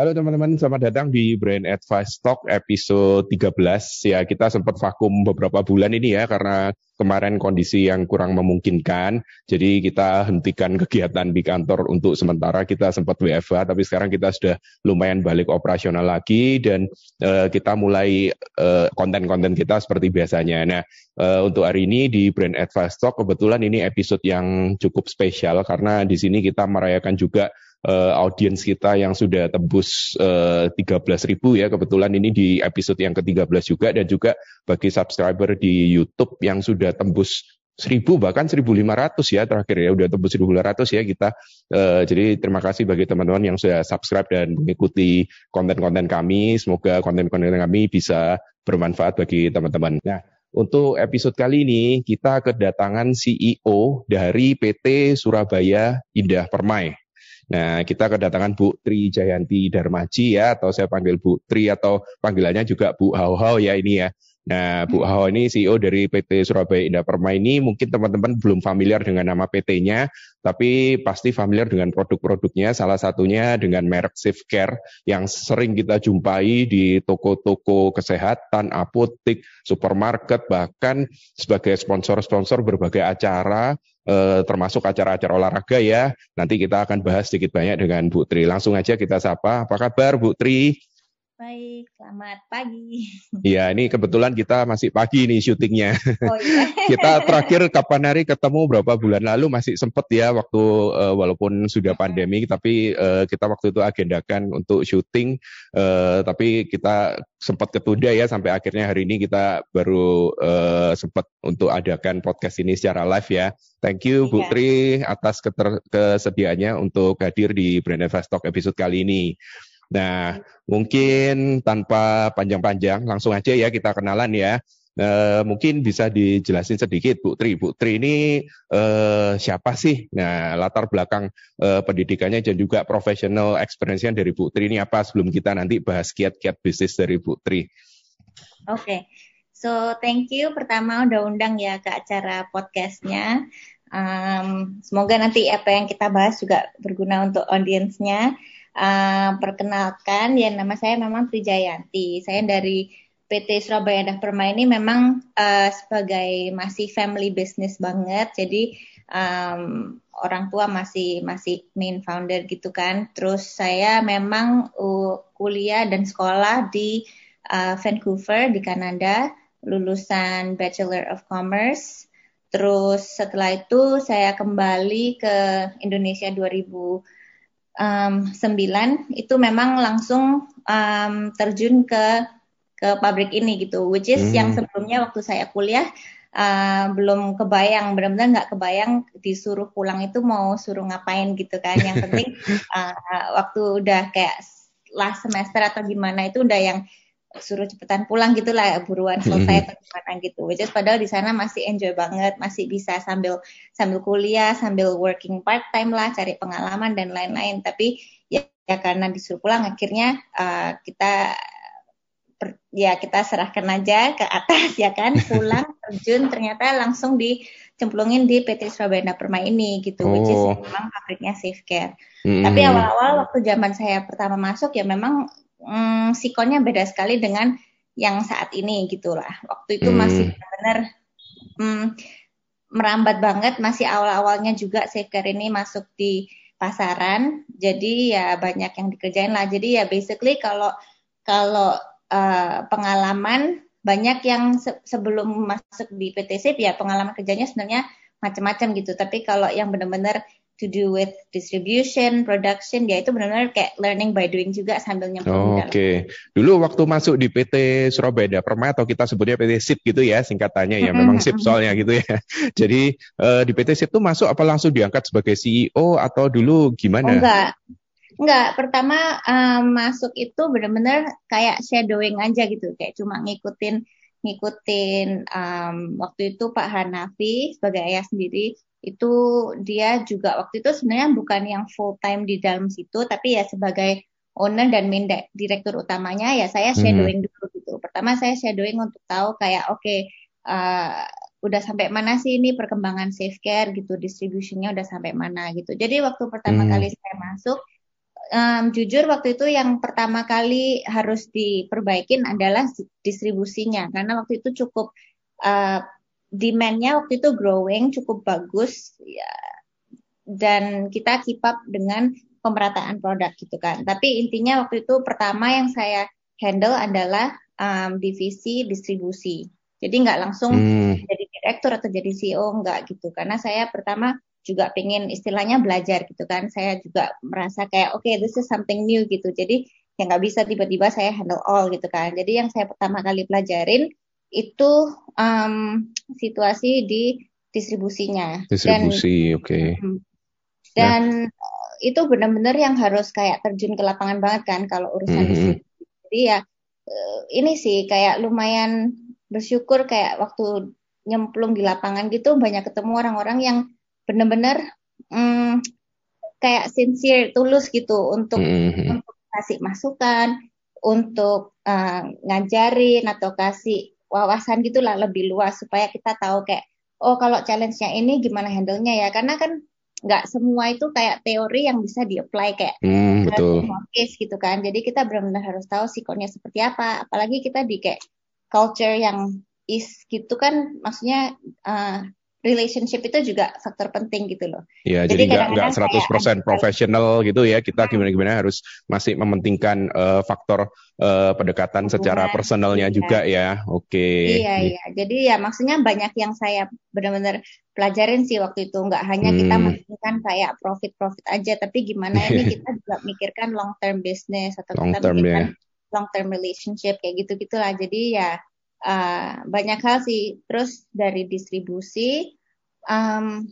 Halo teman-teman, selamat datang di Brand Advice Talk episode 13. Ya, kita sempat vakum beberapa bulan ini ya karena kemarin kondisi yang kurang memungkinkan. Jadi kita hentikan kegiatan di kantor untuk sementara. Kita sempat WFH, tapi sekarang kita sudah lumayan balik operasional lagi dan uh, kita mulai eh, konten-konten kita seperti biasanya. Nah, uh, untuk hari ini di Brand Advice Talk kebetulan ini episode yang cukup spesial karena di sini kita merayakan juga uh, audiens kita yang sudah tembus uh, 13 ribu ya. Kebetulan ini di episode yang ke-13 juga. Dan juga bagi subscriber di YouTube yang sudah tembus 1000 bahkan 1500 ya terakhir ya. Udah tembus 1500 ya kita. Uh, jadi terima kasih bagi teman-teman yang sudah subscribe dan mengikuti konten-konten kami. Semoga konten-konten kami bisa bermanfaat bagi teman-teman. Nah, untuk episode kali ini kita kedatangan CEO dari PT Surabaya Indah Permai. Nah, kita kedatangan Bu Tri Jayanti Darmaji ya, atau saya panggil Bu Tri atau panggilannya juga Bu Hau Hau ya ini ya. Nah, Bu. Hau ini CEO dari PT Surabaya Indah Permai ini mungkin teman-teman belum familiar dengan nama PT-nya, tapi pasti familiar dengan produk-produknya. Salah satunya dengan merek Safe Care yang sering kita jumpai di toko-toko kesehatan, apotik, supermarket, bahkan sebagai sponsor-sponsor berbagai acara eh, termasuk acara-acara olahraga ya. Nanti kita akan bahas sedikit banyak dengan Bu Tri. Langsung aja kita sapa. Apa kabar Bu Tri? Baik, selamat pagi. Iya, ini kebetulan kita masih pagi nih syutingnya. Oh iya. kita terakhir kapan hari ketemu berapa bulan lalu masih sempet ya waktu uh, walaupun sudah pandemi tapi uh, kita waktu itu agendakan untuk syuting uh, tapi kita sempat ketunda ya sampai akhirnya hari ini kita baru uh, sempat untuk adakan podcast ini secara live ya. Thank you Bu iya. Tri atas kesediaannya untuk hadir di Brand Talk episode kali ini. Nah, mungkin tanpa panjang-panjang, langsung aja ya kita kenalan ya. Uh, mungkin bisa dijelasin sedikit Bu Tri. Bu Tri ini uh, siapa sih? Nah, latar belakang uh, pendidikannya dan juga professional experience-nya dari Bu Tri ini apa sebelum kita nanti bahas kiat-kiat bisnis dari Bu Tri. Oke, okay. so thank you pertama udah undang ya ke acara podcastnya. Um, semoga nanti apa yang kita bahas juga berguna untuk audiensnya. Uh, perkenalkan, ya nama saya memang Trijayanti. Saya dari PT Surabaya Dah Perma ini memang uh, sebagai masih family business banget. Jadi um, orang tua masih masih main founder gitu kan. Terus saya memang uh, kuliah dan sekolah di uh, Vancouver di Kanada, lulusan Bachelor of Commerce. Terus setelah itu saya kembali ke Indonesia 2000 um, 9 itu memang langsung um, terjun ke ke pabrik ini gitu which is hmm. yang sebelumnya waktu saya kuliah uh, belum kebayang benar-benar nggak kebayang disuruh pulang itu mau suruh ngapain gitu kan yang penting uh, waktu udah kayak last semester atau gimana itu udah yang suruh cepetan pulang gitu lah buruan selesai atau gimana gitu which is padahal di sana masih enjoy banget masih bisa sambil sambil kuliah sambil working part time lah cari pengalaman dan lain-lain tapi ya, ya karena disuruh pulang akhirnya uh, kita per, ya kita serahkan aja ke atas ya kan pulang terjun ternyata langsung dicemplungin di PT Surabaya Perma ini gitu oh. which is oh. memang pabriknya Safe Care hmm. tapi awal-awal waktu zaman saya pertama masuk ya memang hmm, sikonnya beda sekali dengan yang saat ini gitulah. Waktu itu hmm. masih benar hmm, merambat banget, masih awal-awalnya juga Safecare ini masuk di pasaran, jadi ya banyak yang dikerjain lah. Jadi ya basically kalau kalau uh, pengalaman banyak yang se sebelum masuk di PT Safe ya pengalaman kerjanya sebenarnya macam-macam gitu. Tapi kalau yang benar-benar to do with distribution, production, ya itu benar-benar kayak learning by doing juga sambil nyemplung. Oh, Oke, okay. dulu waktu masuk di PT Surabaya Perma atau kita sebutnya PT SIP gitu ya singkatannya ya, memang SIP soalnya gitu ya. Jadi uh, di PT SIP tuh masuk apa langsung diangkat sebagai CEO atau dulu gimana? Oh, enggak, enggak. Pertama um, masuk itu benar-benar kayak shadowing aja gitu, kayak cuma ngikutin ngikutin um, waktu itu Pak Hanafi sebagai ayah sendiri itu dia juga waktu itu sebenarnya bukan yang full time di dalam situ tapi ya sebagai owner dan main direktur utamanya ya saya hmm. shadowing hmm. dulu gitu. Pertama saya shadowing untuk tahu kayak oke okay, uh, udah sampai mana sih ini perkembangan safe care gitu, distributionnya udah sampai mana gitu. Jadi waktu pertama hmm. kali saya masuk um, jujur waktu itu yang pertama kali harus diperbaikin adalah distribusinya karena waktu itu cukup uh, demand-nya waktu itu growing cukup bagus ya dan kita keep up dengan pemerataan produk gitu kan. Tapi intinya waktu itu pertama yang saya handle adalah um, divisi distribusi. Jadi nggak langsung hmm. jadi direktur atau jadi CEO nggak gitu. Karena saya pertama juga pengen istilahnya belajar gitu kan. Saya juga merasa kayak oke okay, this is something new gitu. Jadi ya nggak bisa tiba-tiba saya handle all gitu kan. Jadi yang saya pertama kali pelajarin itu um, situasi di distribusinya. Distribusi, oke. Okay. Hmm. Dan nah. itu benar-benar yang harus kayak terjun ke lapangan banget kan kalau urusan mm -hmm. Jadi ya eh, ini sih kayak lumayan bersyukur kayak waktu nyemplung di lapangan gitu banyak ketemu orang-orang yang benar-benar hmm, kayak sincere tulus gitu untuk mm -hmm. untuk kasih masukan untuk uh, ngajarin atau kasih wawasan gitulah lebih luas supaya kita tahu kayak oh kalau challenge-nya ini gimana handle-nya ya karena kan nggak semua itu kayak teori yang bisa di-apply kayak hmm, betul. case gitu kan. Jadi kita benar-benar harus tahu sikonnya seperti apa. Apalagi kita di kayak culture yang is gitu kan maksudnya uh, relationship itu juga faktor penting gitu loh. Iya, jadi nggak nggak 100% profesional gitu ya. Kita hmm. gimana-gimana harus masih mementingkan uh, faktor uh, pendekatan Hubungan, secara personalnya iya. juga ya. Oke. Okay. Iya, iya. Jadi ya maksudnya banyak yang saya benar-benar pelajarin sih waktu itu. Nggak hanya hmm. kita mementingkan kayak profit-profit aja, tapi gimana ini kita juga mikirkan long term business atau long kita term, mikirkan yeah. long term relationship kayak gitu-gitulah. Jadi ya uh, banyak hal sih. Terus dari distribusi um,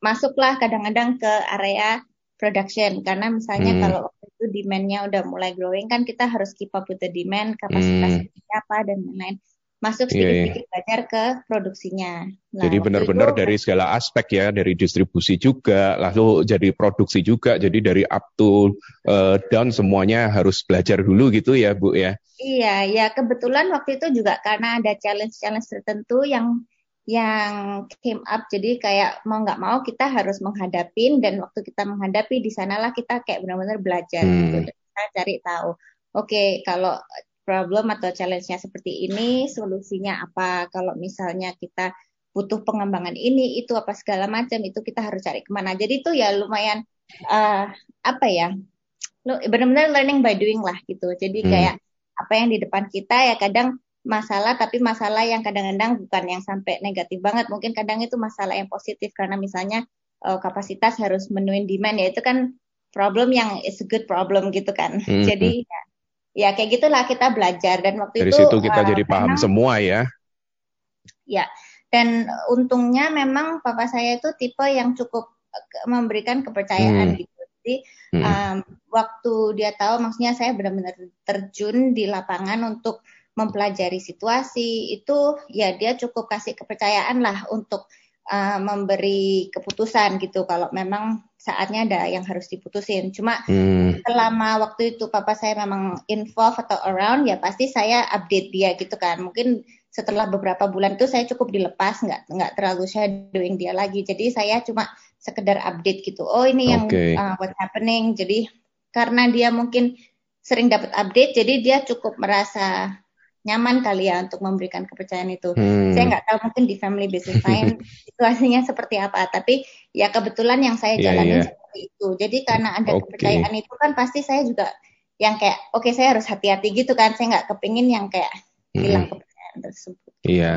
masuklah kadang-kadang ke area production karena misalnya hmm. kalau waktu itu demandnya udah mulai growing kan kita harus keep up with the demand kapasitas hmm. apa dan lain-lain masuk iya, iya. sedikit-sedikit yeah, belajar ke produksinya. Nah, jadi benar-benar dari segala aspek ya, dari distribusi juga, lalu jadi produksi juga, jadi dari up to uh, down semuanya harus belajar dulu gitu ya Bu ya. Iya, ya kebetulan waktu itu juga karena ada challenge-challenge tertentu yang yang came up jadi kayak mau nggak mau kita harus menghadapi dan waktu kita menghadapi di sanalah kita kayak benar-benar belajar hmm. gitu kita cari tahu oke okay, kalau problem atau challenge-nya seperti ini, solusinya apa? Kalau misalnya kita butuh pengembangan ini, itu apa segala macam, itu kita harus cari ke mana. Jadi itu ya lumayan uh, apa ya, benar-benar learning by doing lah gitu. Jadi hmm. kayak apa yang di depan kita ya kadang masalah, tapi masalah yang kadang-kadang bukan yang sampai negatif banget. Mungkin kadang itu masalah yang positif karena misalnya uh, kapasitas harus menuin demand ya itu kan problem yang is a good problem gitu kan. Hmm. Jadi ya, ya kayak gitulah kita belajar dan waktu Dari itu Dari situ kita uh, jadi paham memang, semua ya. Ya, dan untungnya memang papa saya itu tipe yang cukup memberikan kepercayaan hmm. gitu. Jadi hmm. um, waktu dia tahu, maksudnya saya benar-benar terjun di lapangan untuk mempelajari situasi itu, ya dia cukup kasih kepercayaan lah untuk uh, memberi keputusan gitu. Kalau memang saatnya ada yang harus diputusin. Cuma hmm. selama waktu itu papa saya memang involved atau around ya pasti saya update dia gitu kan. Mungkin setelah beberapa bulan itu saya cukup dilepas nggak nggak terlalu shadowing dia lagi. Jadi saya cuma sekedar update gitu. Oh ini yang okay. uh, what's happening. Jadi karena dia mungkin sering dapat update jadi dia cukup merasa nyaman kali ya untuk memberikan kepercayaan itu. Hmm. Saya nggak tahu mungkin di family business lain situasinya seperti apa, tapi ya kebetulan yang saya iya, jalani yeah, yeah. seperti itu. Jadi karena ada okay. kepercayaan itu kan pasti saya juga yang kayak oke okay, saya harus hati-hati gitu kan, saya nggak kepingin yang kayak hilang hmm. kepercayaan tersebut. Iya,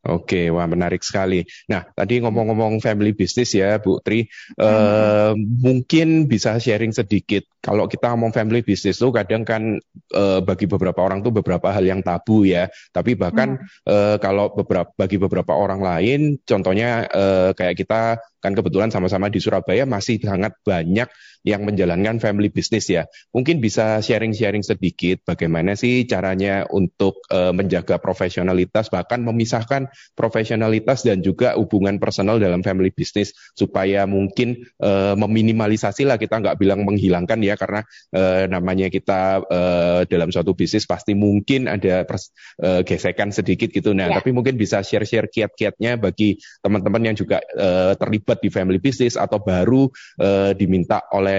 Oke, wah menarik sekali. Nah, tadi ngomong-ngomong family business ya, Bu Tri, hmm. eh, mungkin bisa sharing sedikit. Kalau kita ngomong family business tuh kadang kan eh, bagi beberapa orang tuh beberapa hal yang tabu ya. Tapi bahkan hmm. eh, kalau beberapa bagi beberapa orang lain, contohnya eh, kayak kita kan kebetulan sama-sama di Surabaya masih sangat banyak yang menjalankan family business ya. Mungkin bisa sharing-sharing sedikit bagaimana sih caranya untuk uh, menjaga profesionalitas bahkan memisahkan profesionalitas dan juga hubungan personal dalam family business supaya mungkin uh, meminimalisasi lah kita nggak bilang menghilangkan ya karena uh, namanya kita uh, dalam suatu bisnis pasti mungkin ada pers, uh, gesekan sedikit gitu. Nah, ya. tapi mungkin bisa share-share kiat-kiatnya bagi teman-teman yang juga uh, terlibat terlibat di family business atau baru uh, diminta oleh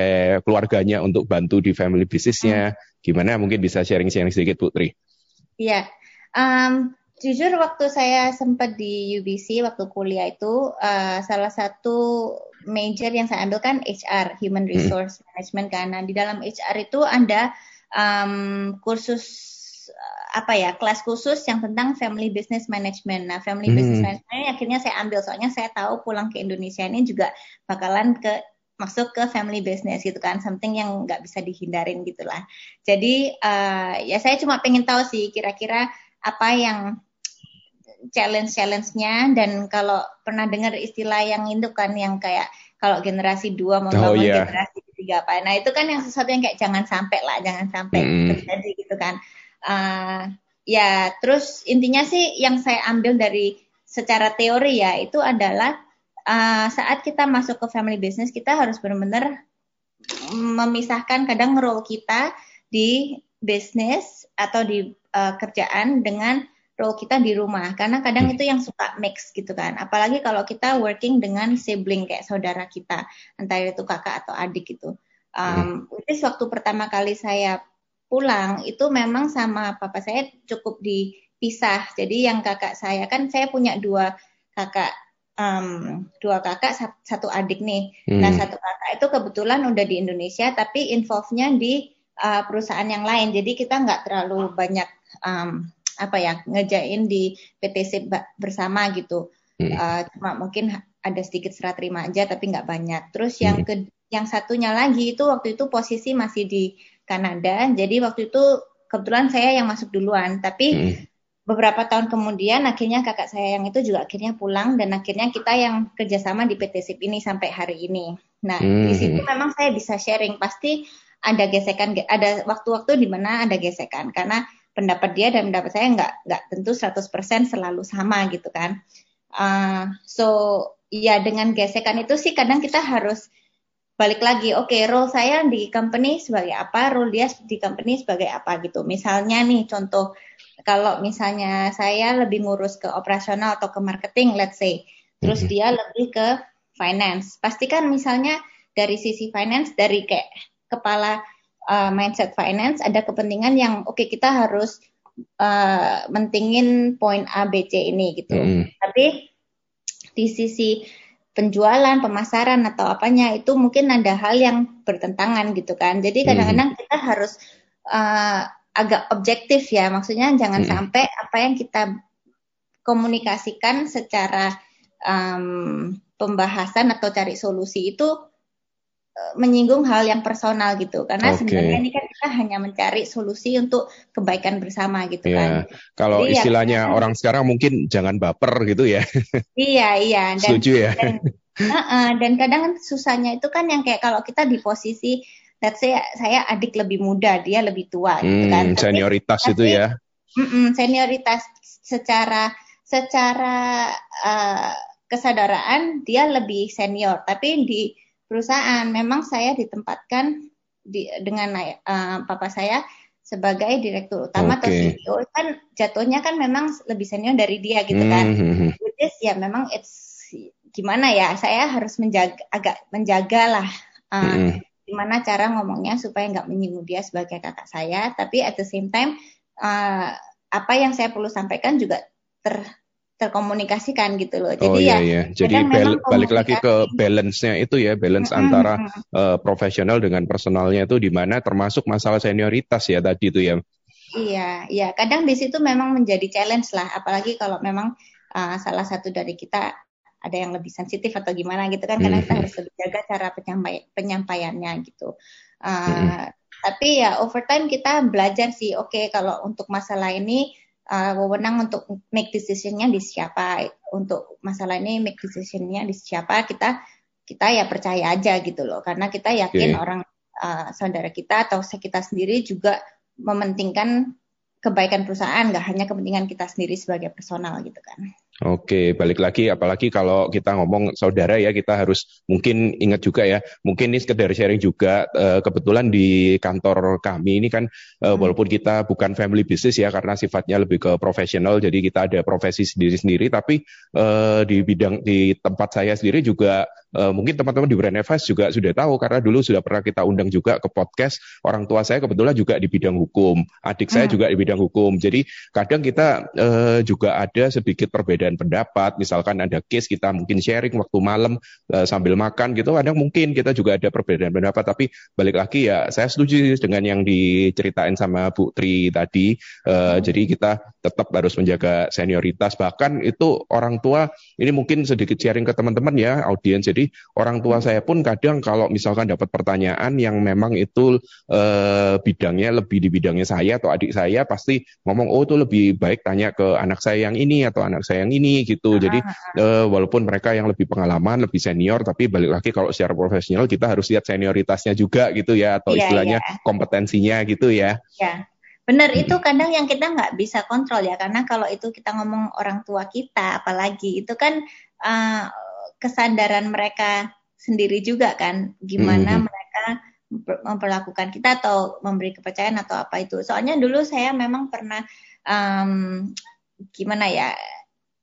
keluarganya untuk bantu di family businessnya. Hmm. Gimana mungkin bisa sharing-sharing sedikit Putri? Iya, um, jujur waktu saya sempat di UBC waktu kuliah itu uh, salah satu major yang saya ambil kan HR, Human hmm. Resource hmm. Management karena di dalam HR itu ada um, kursus apa ya kelas khusus yang tentang family business management. Nah, family hmm. business management akhirnya saya ambil soalnya saya tahu pulang ke Indonesia ini juga bakalan ke masuk ke family business gitu kan, something yang nggak bisa dihindarin gitulah. Jadi uh, ya saya cuma pengen tahu sih kira-kira apa yang challenge-challenge-nya dan kalau pernah dengar istilah yang itu kan yang kayak kalau generasi dua membangun oh, yeah. generasi ketiga apa. Nah itu kan yang sesuatu yang kayak jangan sampai lah, jangan sampai mm. terjadi gitu kan. Uh, ya terus intinya sih yang saya ambil dari secara teori ya itu adalah uh, saat kita masuk ke family business kita harus benar-benar memisahkan kadang role kita di bisnis atau di uh, kerjaan dengan role kita di rumah karena kadang hmm. itu yang suka mix gitu kan apalagi kalau kita working dengan sibling kayak saudara kita entah itu kakak atau adik gitu um, hmm. itu waktu pertama kali saya pulang itu memang sama papa saya cukup dipisah. Jadi yang kakak saya kan saya punya dua kakak um, dua kakak satu adik nih. Hmm. Nah satu kakak itu kebetulan udah di Indonesia tapi involve-nya di uh, perusahaan yang lain. Jadi kita nggak terlalu banyak um, apa ya ngejain di PTC bersama gitu. Hmm. Uh, cuma mungkin ada sedikit serah terima aja tapi nggak banyak. Terus yang hmm. ke yang satunya lagi itu waktu itu posisi masih di Kanada. Jadi waktu itu kebetulan saya yang masuk duluan, tapi hmm. Beberapa tahun kemudian akhirnya kakak saya yang itu juga akhirnya pulang dan akhirnya kita yang kerjasama di PT SIP ini sampai hari ini. Nah hmm. di situ memang saya bisa sharing pasti ada gesekan, ada waktu-waktu di mana ada gesekan karena pendapat dia dan pendapat saya nggak nggak tentu 100% selalu sama gitu kan. Uh, so ya dengan gesekan itu sih kadang kita harus balik lagi, oke okay, role saya di company sebagai apa, role dia di company sebagai apa gitu. Misalnya nih contoh kalau misalnya saya lebih ngurus ke operasional atau ke marketing, let's say, terus mm-hmm. dia lebih ke finance. Pastikan misalnya dari sisi finance, dari kayak kepala uh, mindset finance ada kepentingan yang oke okay, kita harus uh, mentingin poin A, B, C ini gitu. Mm. Tapi di sisi penjualan, pemasaran atau apanya itu mungkin ada hal yang bertentangan gitu kan. Jadi kadang-kadang hmm. kita harus uh, agak objektif ya. Maksudnya jangan hmm. sampai apa yang kita komunikasikan secara um, pembahasan atau cari solusi itu uh, menyinggung hal yang personal gitu karena okay. sebenarnya ini kan kita hanya mencari solusi untuk kebaikan bersama gitu yeah. kan. Kalau Jadi ya, istilahnya ya, orang sekarang mungkin jangan baper gitu ya. Iya iya. Dan, Setuju ya. Dan, uh, uh, dan kadang susahnya itu kan yang kayak kalau kita di posisi let's say saya adik lebih muda dia lebih tua gitu hmm, kan. Tapi, senioritas tapi, itu ya. Mm -mm, senioritas secara secara uh, kesadaran dia lebih senior tapi di perusahaan memang saya ditempatkan di, dengan uh, papa saya sebagai direktur utama okay. atau CEO kan jatuhnya kan memang lebih senior dari dia gitu kan. Mm -hmm. Which is ya memang it's gimana ya saya harus menjaga agak menjaga lah uh, mm -hmm. Gimana cara ngomongnya supaya nggak menyinggung dia sebagai kakak saya tapi at the same time uh, apa yang saya perlu sampaikan juga ter terkomunikasikan gitu loh. Jadi oh, iya, ya, iya. Jadi bal balik lagi ke balance-nya itu ya, balance mm -hmm. antara uh, profesional dengan personalnya itu di mana termasuk masalah senioritas ya tadi itu ya. Iya, iya. Kadang di situ memang menjadi challenge lah, apalagi kalau memang uh, salah satu dari kita ada yang lebih sensitif atau gimana gitu kan, karena mm -hmm. kita harus lebih jaga cara penyampai penyampaiannya gitu. Uh. Tapi ya over time kita belajar sih, oke okay, kalau untuk masalah ini uh, wewenang untuk make decisionnya di siapa untuk masalah ini make decisionnya di siapa kita kita ya percaya aja gitu loh karena kita yakin okay. orang uh, saudara kita atau kita sendiri juga mementingkan kebaikan perusahaan nggak hanya kepentingan kita sendiri sebagai personal gitu kan. Oke, balik lagi apalagi kalau kita ngomong saudara ya kita harus mungkin ingat juga ya, mungkin ini sekedar sharing juga uh, kebetulan di kantor kami ini kan uh, walaupun kita bukan family business ya karena sifatnya lebih ke profesional jadi kita ada profesi sendiri-sendiri tapi uh, di bidang di tempat saya sendiri juga mungkin teman-teman di Brand Advice juga sudah tahu karena dulu sudah pernah kita undang juga ke podcast orang tua saya kebetulan juga di bidang hukum, adik saya hmm. juga di bidang hukum. Jadi kadang kita juga ada sedikit perbedaan pendapat, misalkan ada case kita mungkin sharing waktu malam uh, sambil makan gitu, kadang mungkin kita juga ada perbedaan pendapat. Tapi balik lagi ya, saya setuju dengan yang diceritain sama Bu Tri tadi. Uh. Jadi kita tetap harus menjaga senioritas. Bahkan itu orang tua ini mungkin sedikit sharing ke teman-teman ya audiens. Jadi orang tua saya pun kadang kalau misalkan dapat pertanyaan yang memang itu uh, bidangnya lebih di bidangnya saya atau adik saya pasti ngomong oh itu lebih baik tanya ke anak saya yang ini atau anak saya yang ini gitu. Jadi uh, walaupun mereka yang lebih pengalaman, lebih senior, tapi balik lagi kalau secara profesional kita harus lihat senioritasnya juga gitu ya atau yeah, istilahnya yeah. kompetensinya gitu ya. Yeah. Benar itu kadang yang kita nggak bisa kontrol ya karena kalau itu kita ngomong orang tua kita apalagi itu kan uh, kesadaran mereka sendiri juga kan gimana hmm. mereka memperlakukan kita atau memberi kepercayaan atau apa itu. Soalnya dulu saya memang pernah um, gimana ya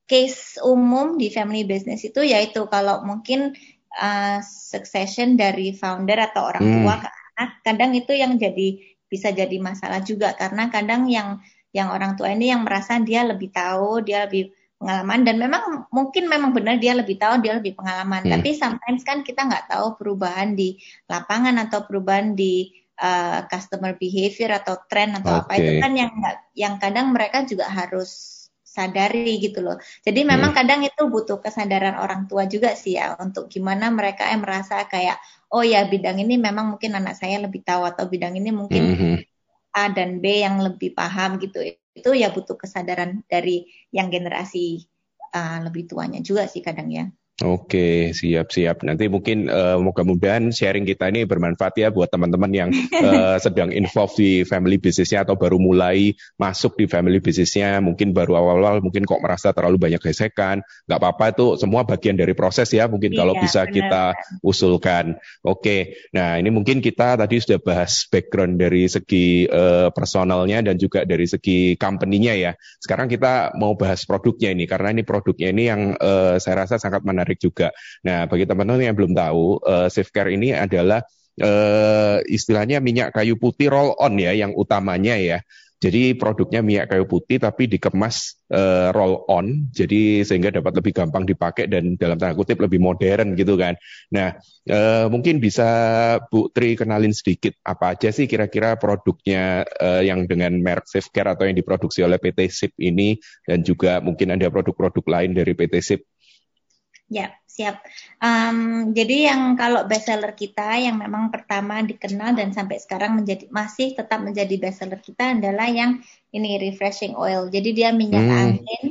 case umum di family business itu yaitu kalau mungkin uh, succession dari founder atau orang tua hmm. ke anak, kadang itu yang jadi bisa jadi masalah juga karena kadang yang yang orang tua ini yang merasa dia lebih tahu, dia lebih pengalaman dan memang mungkin memang benar dia lebih tahu dia lebih pengalaman hmm. tapi sometimes kan kita nggak tahu perubahan di lapangan atau perubahan di uh, customer behavior atau tren atau okay. apa itu kan yang yang kadang mereka juga harus sadari gitu loh jadi memang hmm. kadang itu butuh kesadaran orang tua juga sih ya untuk gimana mereka yang merasa kayak oh ya bidang ini memang mungkin anak saya lebih tahu atau bidang ini mungkin hmm. A dan B yang lebih paham gitu itu ya butuh kesadaran dari yang generasi uh, lebih tuanya juga sih kadang ya. Oke, siap-siap. Nanti mungkin uh, moga-mudahan sharing kita ini bermanfaat ya buat teman-teman yang uh, sedang involved di family businessnya atau baru mulai masuk di family businessnya. Mungkin baru awal-awal mungkin kok merasa terlalu banyak gesekan. Nggak apa-apa itu semua bagian dari proses ya. Mungkin iya, kalau bisa benar. kita usulkan. Oke, nah ini mungkin kita tadi sudah bahas background dari segi uh, personalnya dan juga dari segi company-nya ya. Sekarang kita mau bahas produknya ini karena ini produknya ini yang uh, saya rasa sangat menarik menarik juga. Nah, bagi teman-teman yang belum tahu, uh, Care ini adalah uh, istilahnya minyak kayu putih roll on ya, yang utamanya ya. Jadi produknya minyak kayu putih tapi dikemas uh, roll on, jadi sehingga dapat lebih gampang dipakai dan dalam tanda kutip lebih modern gitu kan. Nah, uh, mungkin bisa Bu Tri kenalin sedikit apa aja sih kira-kira produknya uh, yang dengan merek Care atau yang diproduksi oleh PT SIP ini dan juga mungkin ada produk-produk lain dari PT SIP Ya, siap. Um, jadi yang kalau bestseller kita yang memang pertama dikenal dan sampai sekarang menjadi masih tetap menjadi bestseller kita adalah yang ini refreshing oil. Jadi dia minyak hmm. angin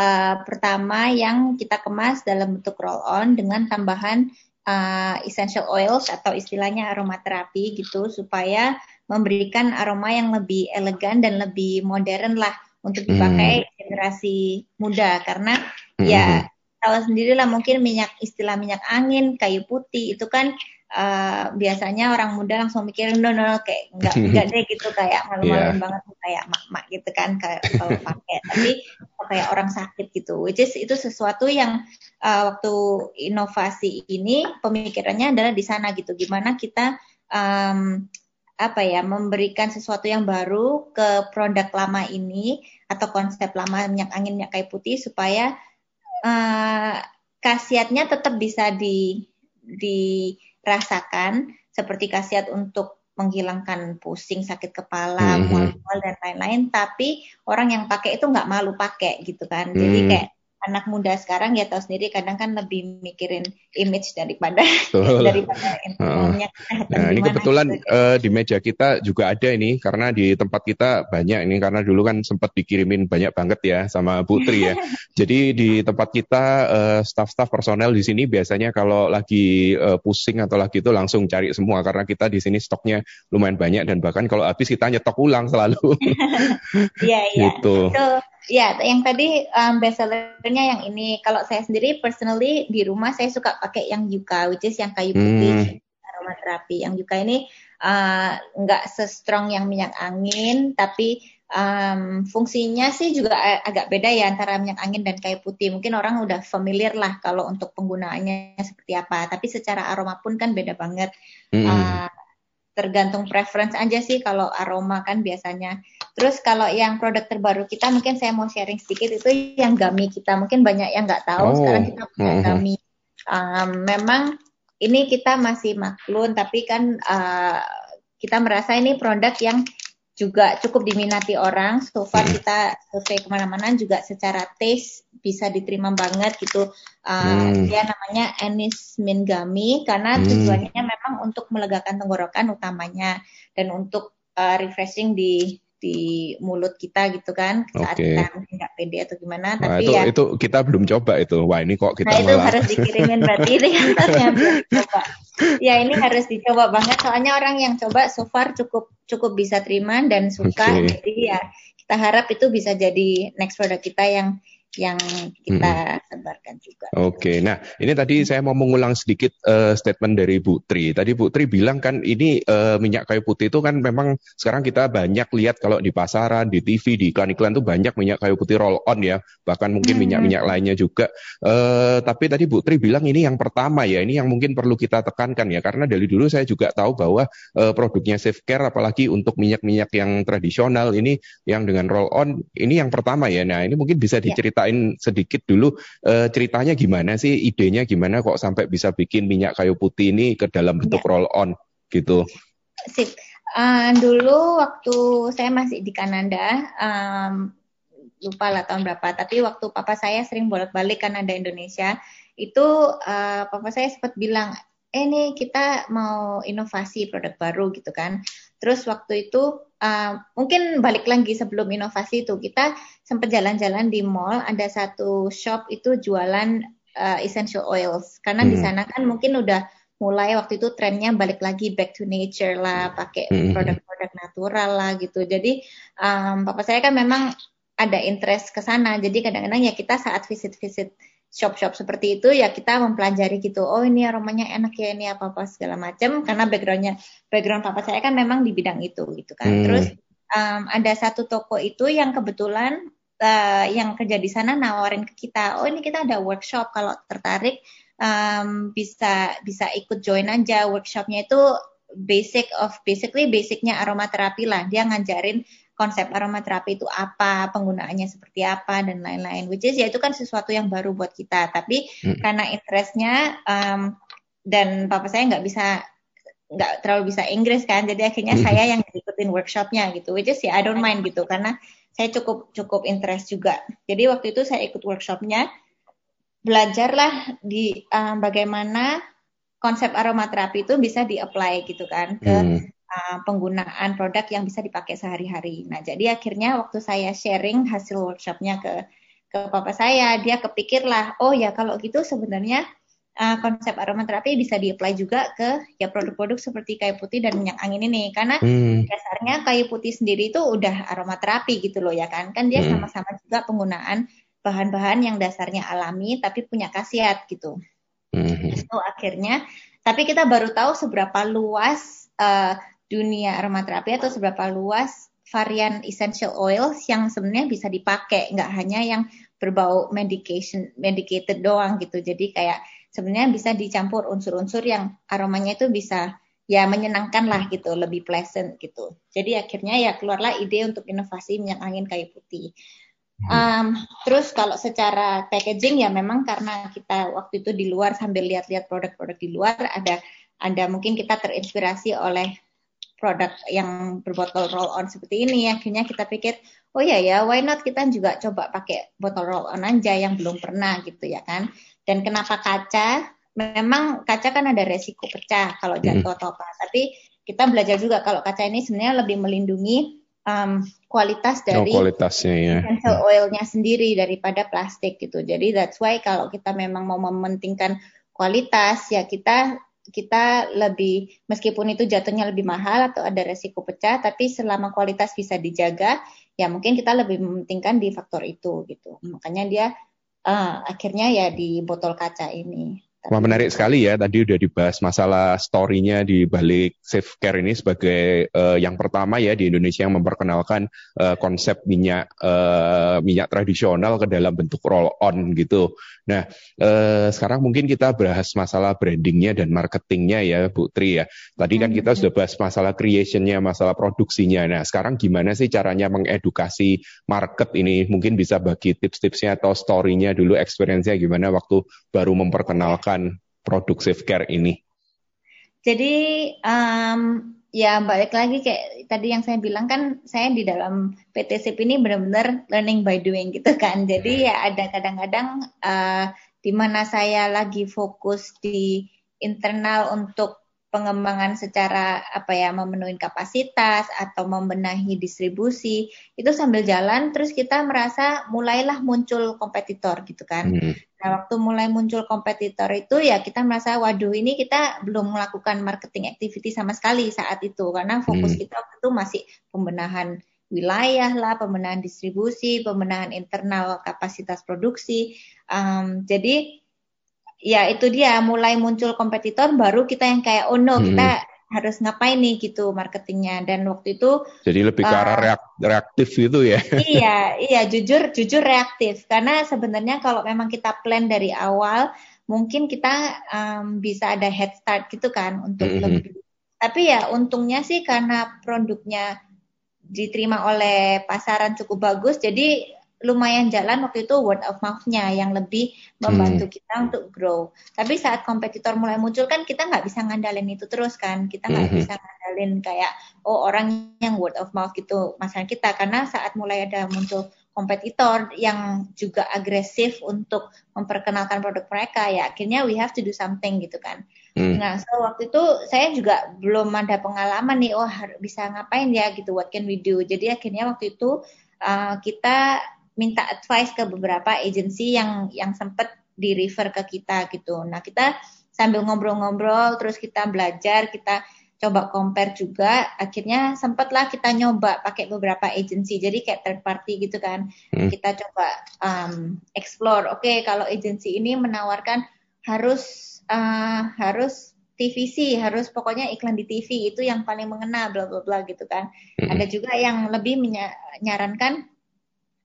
uh, pertama yang kita kemas dalam bentuk roll on dengan tambahan uh, essential oils atau istilahnya aromaterapi gitu supaya memberikan aroma yang lebih elegan dan lebih modern lah untuk dipakai hmm. generasi muda karena hmm. ya tahu sendiri lah mungkin minyak istilah minyak angin, kayu putih itu kan uh, biasanya orang muda langsung mikir no no, no kayak enggak enggak deh gitu kayak malu-malu yeah. banget kayak mak-mak gitu kan kayak kalau pakai tapi kayak orang sakit gitu which is itu sesuatu yang uh, waktu inovasi ini pemikirannya adalah di sana gitu gimana kita um, apa ya memberikan sesuatu yang baru ke produk lama ini atau konsep lama minyak angin minyak kayu putih supaya uh, khasiatnya tetap bisa di, dirasakan seperti khasiat untuk menghilangkan pusing, sakit kepala, mm -hmm. mual-mual dan lain-lain. Tapi orang yang pakai itu nggak malu pakai gitu kan. Jadi hmm. kayak anak muda sekarang ya tahu sendiri kadang kan lebih mikirin image daripada daripada infonya. Nah, ini kebetulan gitu. uh, di meja kita juga ada ini karena di tempat kita banyak ini karena dulu kan sempat dikirimin banyak banget ya sama Putri ya. Jadi di tempat kita uh, staff-staff personel di sini biasanya kalau lagi uh, pusing atau lagi itu langsung cari semua karena kita di sini stoknya lumayan banyak dan bahkan kalau habis kita nyetok ulang selalu. Iya iya. gitu. So, Ya, yang tadi um, bestsellernya yang ini. Kalau saya sendiri personally di rumah saya suka pakai yang yuka, which is yang kayu putih hmm. aromaterapi. Yang yuka ini uh, nggak uh, se-strong yang minyak angin, tapi um, fungsinya sih juga agak beda ya antara minyak angin dan kayu putih. Mungkin orang udah familiar lah kalau untuk penggunaannya seperti apa. Tapi secara aroma pun kan beda banget. Mm -hmm. uh, tergantung preference aja sih kalau aroma kan biasanya. Terus kalau yang produk terbaru kita mungkin saya mau sharing sedikit itu yang gummy kita. Mungkin banyak yang nggak tahu oh. sekarang kita punya mm -hmm. gummy. Um, memang ini kita masih maklun tapi kan uh, kita merasa ini produk yang juga cukup diminati orang. So far hmm. kita survei ke mana-mana juga secara taste bisa diterima banget gitu. Uh, hmm. Dia namanya Anis Mingami karena hmm. tujuannya memang untuk melegakan tenggorokan utamanya dan untuk uh, refreshing di di mulut kita gitu kan saat okay. kita nggak pede atau gimana Wah, tapi itu, ya itu kita belum coba itu. Wah ini kok kita nah itu harus dikirimin berarti ini yang coba. Ya ini harus dicoba banget. Soalnya orang yang coba so far cukup cukup bisa terima dan suka. Okay. jadi ya kita harap itu bisa jadi next product kita yang yang kita hmm. sebarkan juga. Oke, okay. nah ini tadi saya mau mengulang sedikit uh, statement dari Bu Tri. Tadi Bu Tri bilang kan ini uh, minyak kayu putih itu kan memang sekarang kita banyak lihat kalau di pasaran, di TV, di iklan-iklan tuh banyak minyak kayu putih roll on ya, bahkan mungkin minyak-minyak hmm. lainnya juga. Uh, tapi tadi Bu Tri bilang ini yang pertama ya, ini yang mungkin perlu kita tekankan ya, karena dari dulu saya juga tahu bahwa uh, produknya Safe Care apalagi untuk minyak-minyak yang tradisional ini yang dengan roll on ini yang pertama ya. Nah ini mungkin bisa ya. diceritakan ceritain sedikit dulu uh, ceritanya gimana sih, idenya gimana kok sampai bisa bikin minyak kayu putih ini ke dalam bentuk ya. roll on gitu. Sip. Uh, dulu waktu saya masih di Kanada, um, lupa lah tahun berapa, tapi waktu papa saya sering bolak-balik Kanada Indonesia, itu uh, papa saya sempat bilang, eh nih kita mau inovasi produk baru gitu kan. Terus waktu itu uh, mungkin balik lagi sebelum inovasi itu kita sempat jalan-jalan di mall ada satu shop itu jualan uh, essential oils karena hmm. di sana kan mungkin udah mulai waktu itu trennya balik lagi back to nature lah pakai hmm. produk-produk natural lah gitu jadi um, papa saya kan memang ada interest ke sana jadi kadang-kadang ya kita saat visit-visit shop-shop seperti itu ya kita mempelajari gitu oh ini aromanya enak ya ini apa apa segala macam karena backgroundnya background papa saya kan memang di bidang itu gitu kan hmm. terus um, ada satu toko itu yang kebetulan uh, yang kerja di sana nawarin ke kita oh ini kita ada workshop kalau tertarik um, bisa bisa ikut join aja workshopnya itu basic of basically basicnya aromaterapi lah dia ngajarin konsep aromaterapi itu apa, penggunaannya seperti apa dan lain-lain. Which is ya itu kan sesuatu yang baru buat kita. Tapi hmm. karena interestnya um, dan papa saya nggak bisa nggak terlalu bisa Inggris kan, jadi akhirnya hmm. saya yang ikutin workshopnya gitu. Which is ya I don't mind gitu karena saya cukup cukup interest juga. Jadi waktu itu saya ikut workshopnya, belajarlah di um, bagaimana konsep aromaterapi itu bisa di-apply gitu kan ke hmm uh, penggunaan produk yang bisa dipakai sehari-hari. Nah, jadi akhirnya waktu saya sharing hasil workshopnya ke ke papa saya, dia kepikirlah, oh ya kalau gitu sebenarnya uh, konsep aromaterapi bisa di-apply juga ke ya produk-produk seperti kayu putih dan minyak angin ini karena hmm. dasarnya kayu putih sendiri itu udah aromaterapi gitu loh ya kan kan dia hmm. sama-sama hmm. juga penggunaan bahan-bahan yang dasarnya alami tapi punya khasiat gitu hmm. itu akhirnya tapi kita baru tahu seberapa luas uh, dunia aromaterapi atau seberapa luas varian essential oils yang sebenarnya bisa dipakai, nggak hanya yang berbau medication, medicated doang gitu. Jadi kayak sebenarnya bisa dicampur unsur-unsur yang aromanya itu bisa ya menyenangkan lah gitu, lebih pleasant gitu. Jadi akhirnya ya keluarlah ide untuk inovasi minyak angin kayu putih. Um, terus kalau secara packaging ya memang karena kita waktu itu di luar sambil lihat-lihat produk-produk di luar ada ada mungkin kita terinspirasi oleh produk yang berbotol roll on seperti ini. Akhirnya kita pikir oh ya ya why not kita juga coba pakai botol roll on aja yang belum pernah gitu ya kan. Dan kenapa kaca? Memang kaca kan ada resiko pecah kalau jatuh atau apa. Tapi kita belajar juga kalau kaca ini sebenarnya lebih melindungi um, kualitas oh, dari oh, kualitasnya ya. essential oilnya sendiri daripada plastik gitu. Jadi that's why kalau kita memang mau mementingkan kualitas ya kita kita lebih meskipun itu jatuhnya lebih mahal atau ada resiko pecah tapi selama kualitas bisa dijaga ya mungkin kita lebih mementingkan di faktor itu gitu. Makanya dia uh, akhirnya ya di botol kaca ini Wah menarik sekali ya tadi udah dibahas masalah story-nya di balik Safe Care ini sebagai uh, yang pertama ya di Indonesia yang memperkenalkan uh, konsep minyak uh, minyak tradisional ke dalam bentuk roll on gitu. Nah uh, sekarang mungkin kita bahas masalah brandingnya dan marketingnya ya Bu Tri ya. Tadi kan kita sudah bahas masalah creationnya, masalah produksinya. Nah sekarang gimana sih caranya mengedukasi market ini? Mungkin bisa bagi tips-tipsnya atau story-nya dulu, experience-nya gimana waktu baru memperkenalkan produk Safe Care ini? Jadi um, ya balik lagi kayak tadi yang saya bilang kan saya di dalam PT SIP ini benar-benar learning by doing gitu kan. Jadi hmm. ya ada kadang-kadang uh, di mana saya lagi fokus di internal untuk pengembangan secara apa ya memenuhi kapasitas atau membenahi distribusi itu sambil jalan terus kita merasa mulailah muncul kompetitor gitu kan. Hmm. Nah, waktu mulai muncul kompetitor itu ya kita merasa waduh ini kita belum melakukan marketing activity sama sekali saat itu karena fokus hmm. kita waktu itu masih pembenahan wilayah lah, pembenahan distribusi, pembenahan internal kapasitas produksi. Um, jadi ya itu dia mulai muncul kompetitor baru kita yang kayak oh no hmm. kita harus ngapain nih gitu marketingnya dan waktu itu jadi lebih ke arah uh, reak, reaktif gitu ya iya iya jujur jujur reaktif karena sebenarnya kalau memang kita plan dari awal mungkin kita um, bisa ada head start gitu kan untuk mm -hmm. lebih tapi ya untungnya sih karena produknya diterima oleh pasaran cukup bagus jadi lumayan jalan waktu itu word of mouth-nya yang lebih membantu hmm. kita untuk grow. Tapi saat kompetitor mulai muncul kan kita nggak bisa ngandalin itu terus kan. Kita nggak hmm. bisa ngandalin kayak oh orang yang word of mouth gitu masalah kita karena saat mulai ada muncul kompetitor yang juga agresif untuk memperkenalkan produk mereka ya akhirnya we have to do something gitu kan. Hmm. Nah, so waktu itu saya juga belum ada pengalaman nih, oh bisa ngapain ya gitu, what can we do. Jadi akhirnya waktu itu uh, kita minta advice ke beberapa agensi yang yang sempat di refer ke kita gitu. Nah kita sambil ngobrol-ngobrol terus kita belajar kita coba compare juga akhirnya sempatlah kita nyoba pakai beberapa agensi jadi kayak third party gitu kan hmm. kita coba um, explore oke okay, kalau agensi ini menawarkan harus uh, harus TVC harus pokoknya iklan di TV itu yang paling mengena bla bla bla gitu kan hmm. ada juga yang lebih menyarankan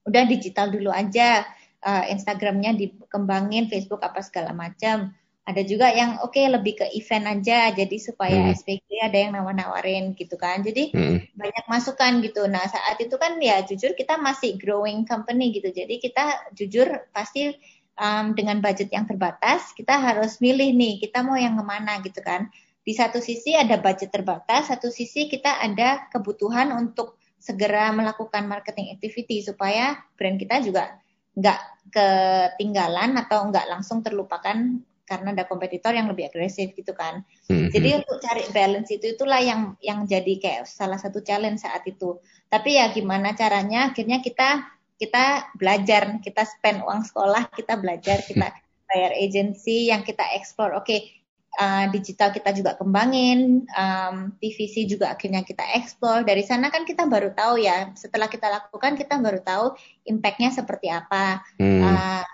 udah digital dulu aja. Uh, Instagramnya dikembangin Facebook apa segala macam. Ada juga yang oke okay, lebih ke event aja. Jadi supaya hmm. SPG ada yang nawar-nawarin gitu kan. Jadi hmm. banyak masukan gitu. Nah saat itu kan ya jujur kita masih growing company gitu. Jadi kita jujur pasti um, dengan budget yang terbatas kita harus milih nih kita mau yang ke mana gitu kan. Di satu sisi ada budget terbatas satu sisi kita ada kebutuhan untuk segera melakukan marketing activity supaya brand kita juga nggak ketinggalan atau nggak langsung terlupakan karena ada kompetitor yang lebih agresif gitu kan. Mm-hmm. Jadi untuk cari balance itu itulah yang yang jadi kayak salah satu challenge saat itu. Tapi ya gimana caranya akhirnya kita kita belajar, kita spend uang sekolah, kita belajar, kita bayar agency yang kita explore. Oke, okay, uh, digital kita juga kembangin, um, TVC juga akhirnya kita eksplor. Dari sana kan kita baru tahu ya, setelah kita lakukan kita baru tahu impactnya seperti apa. Hmm. Uh,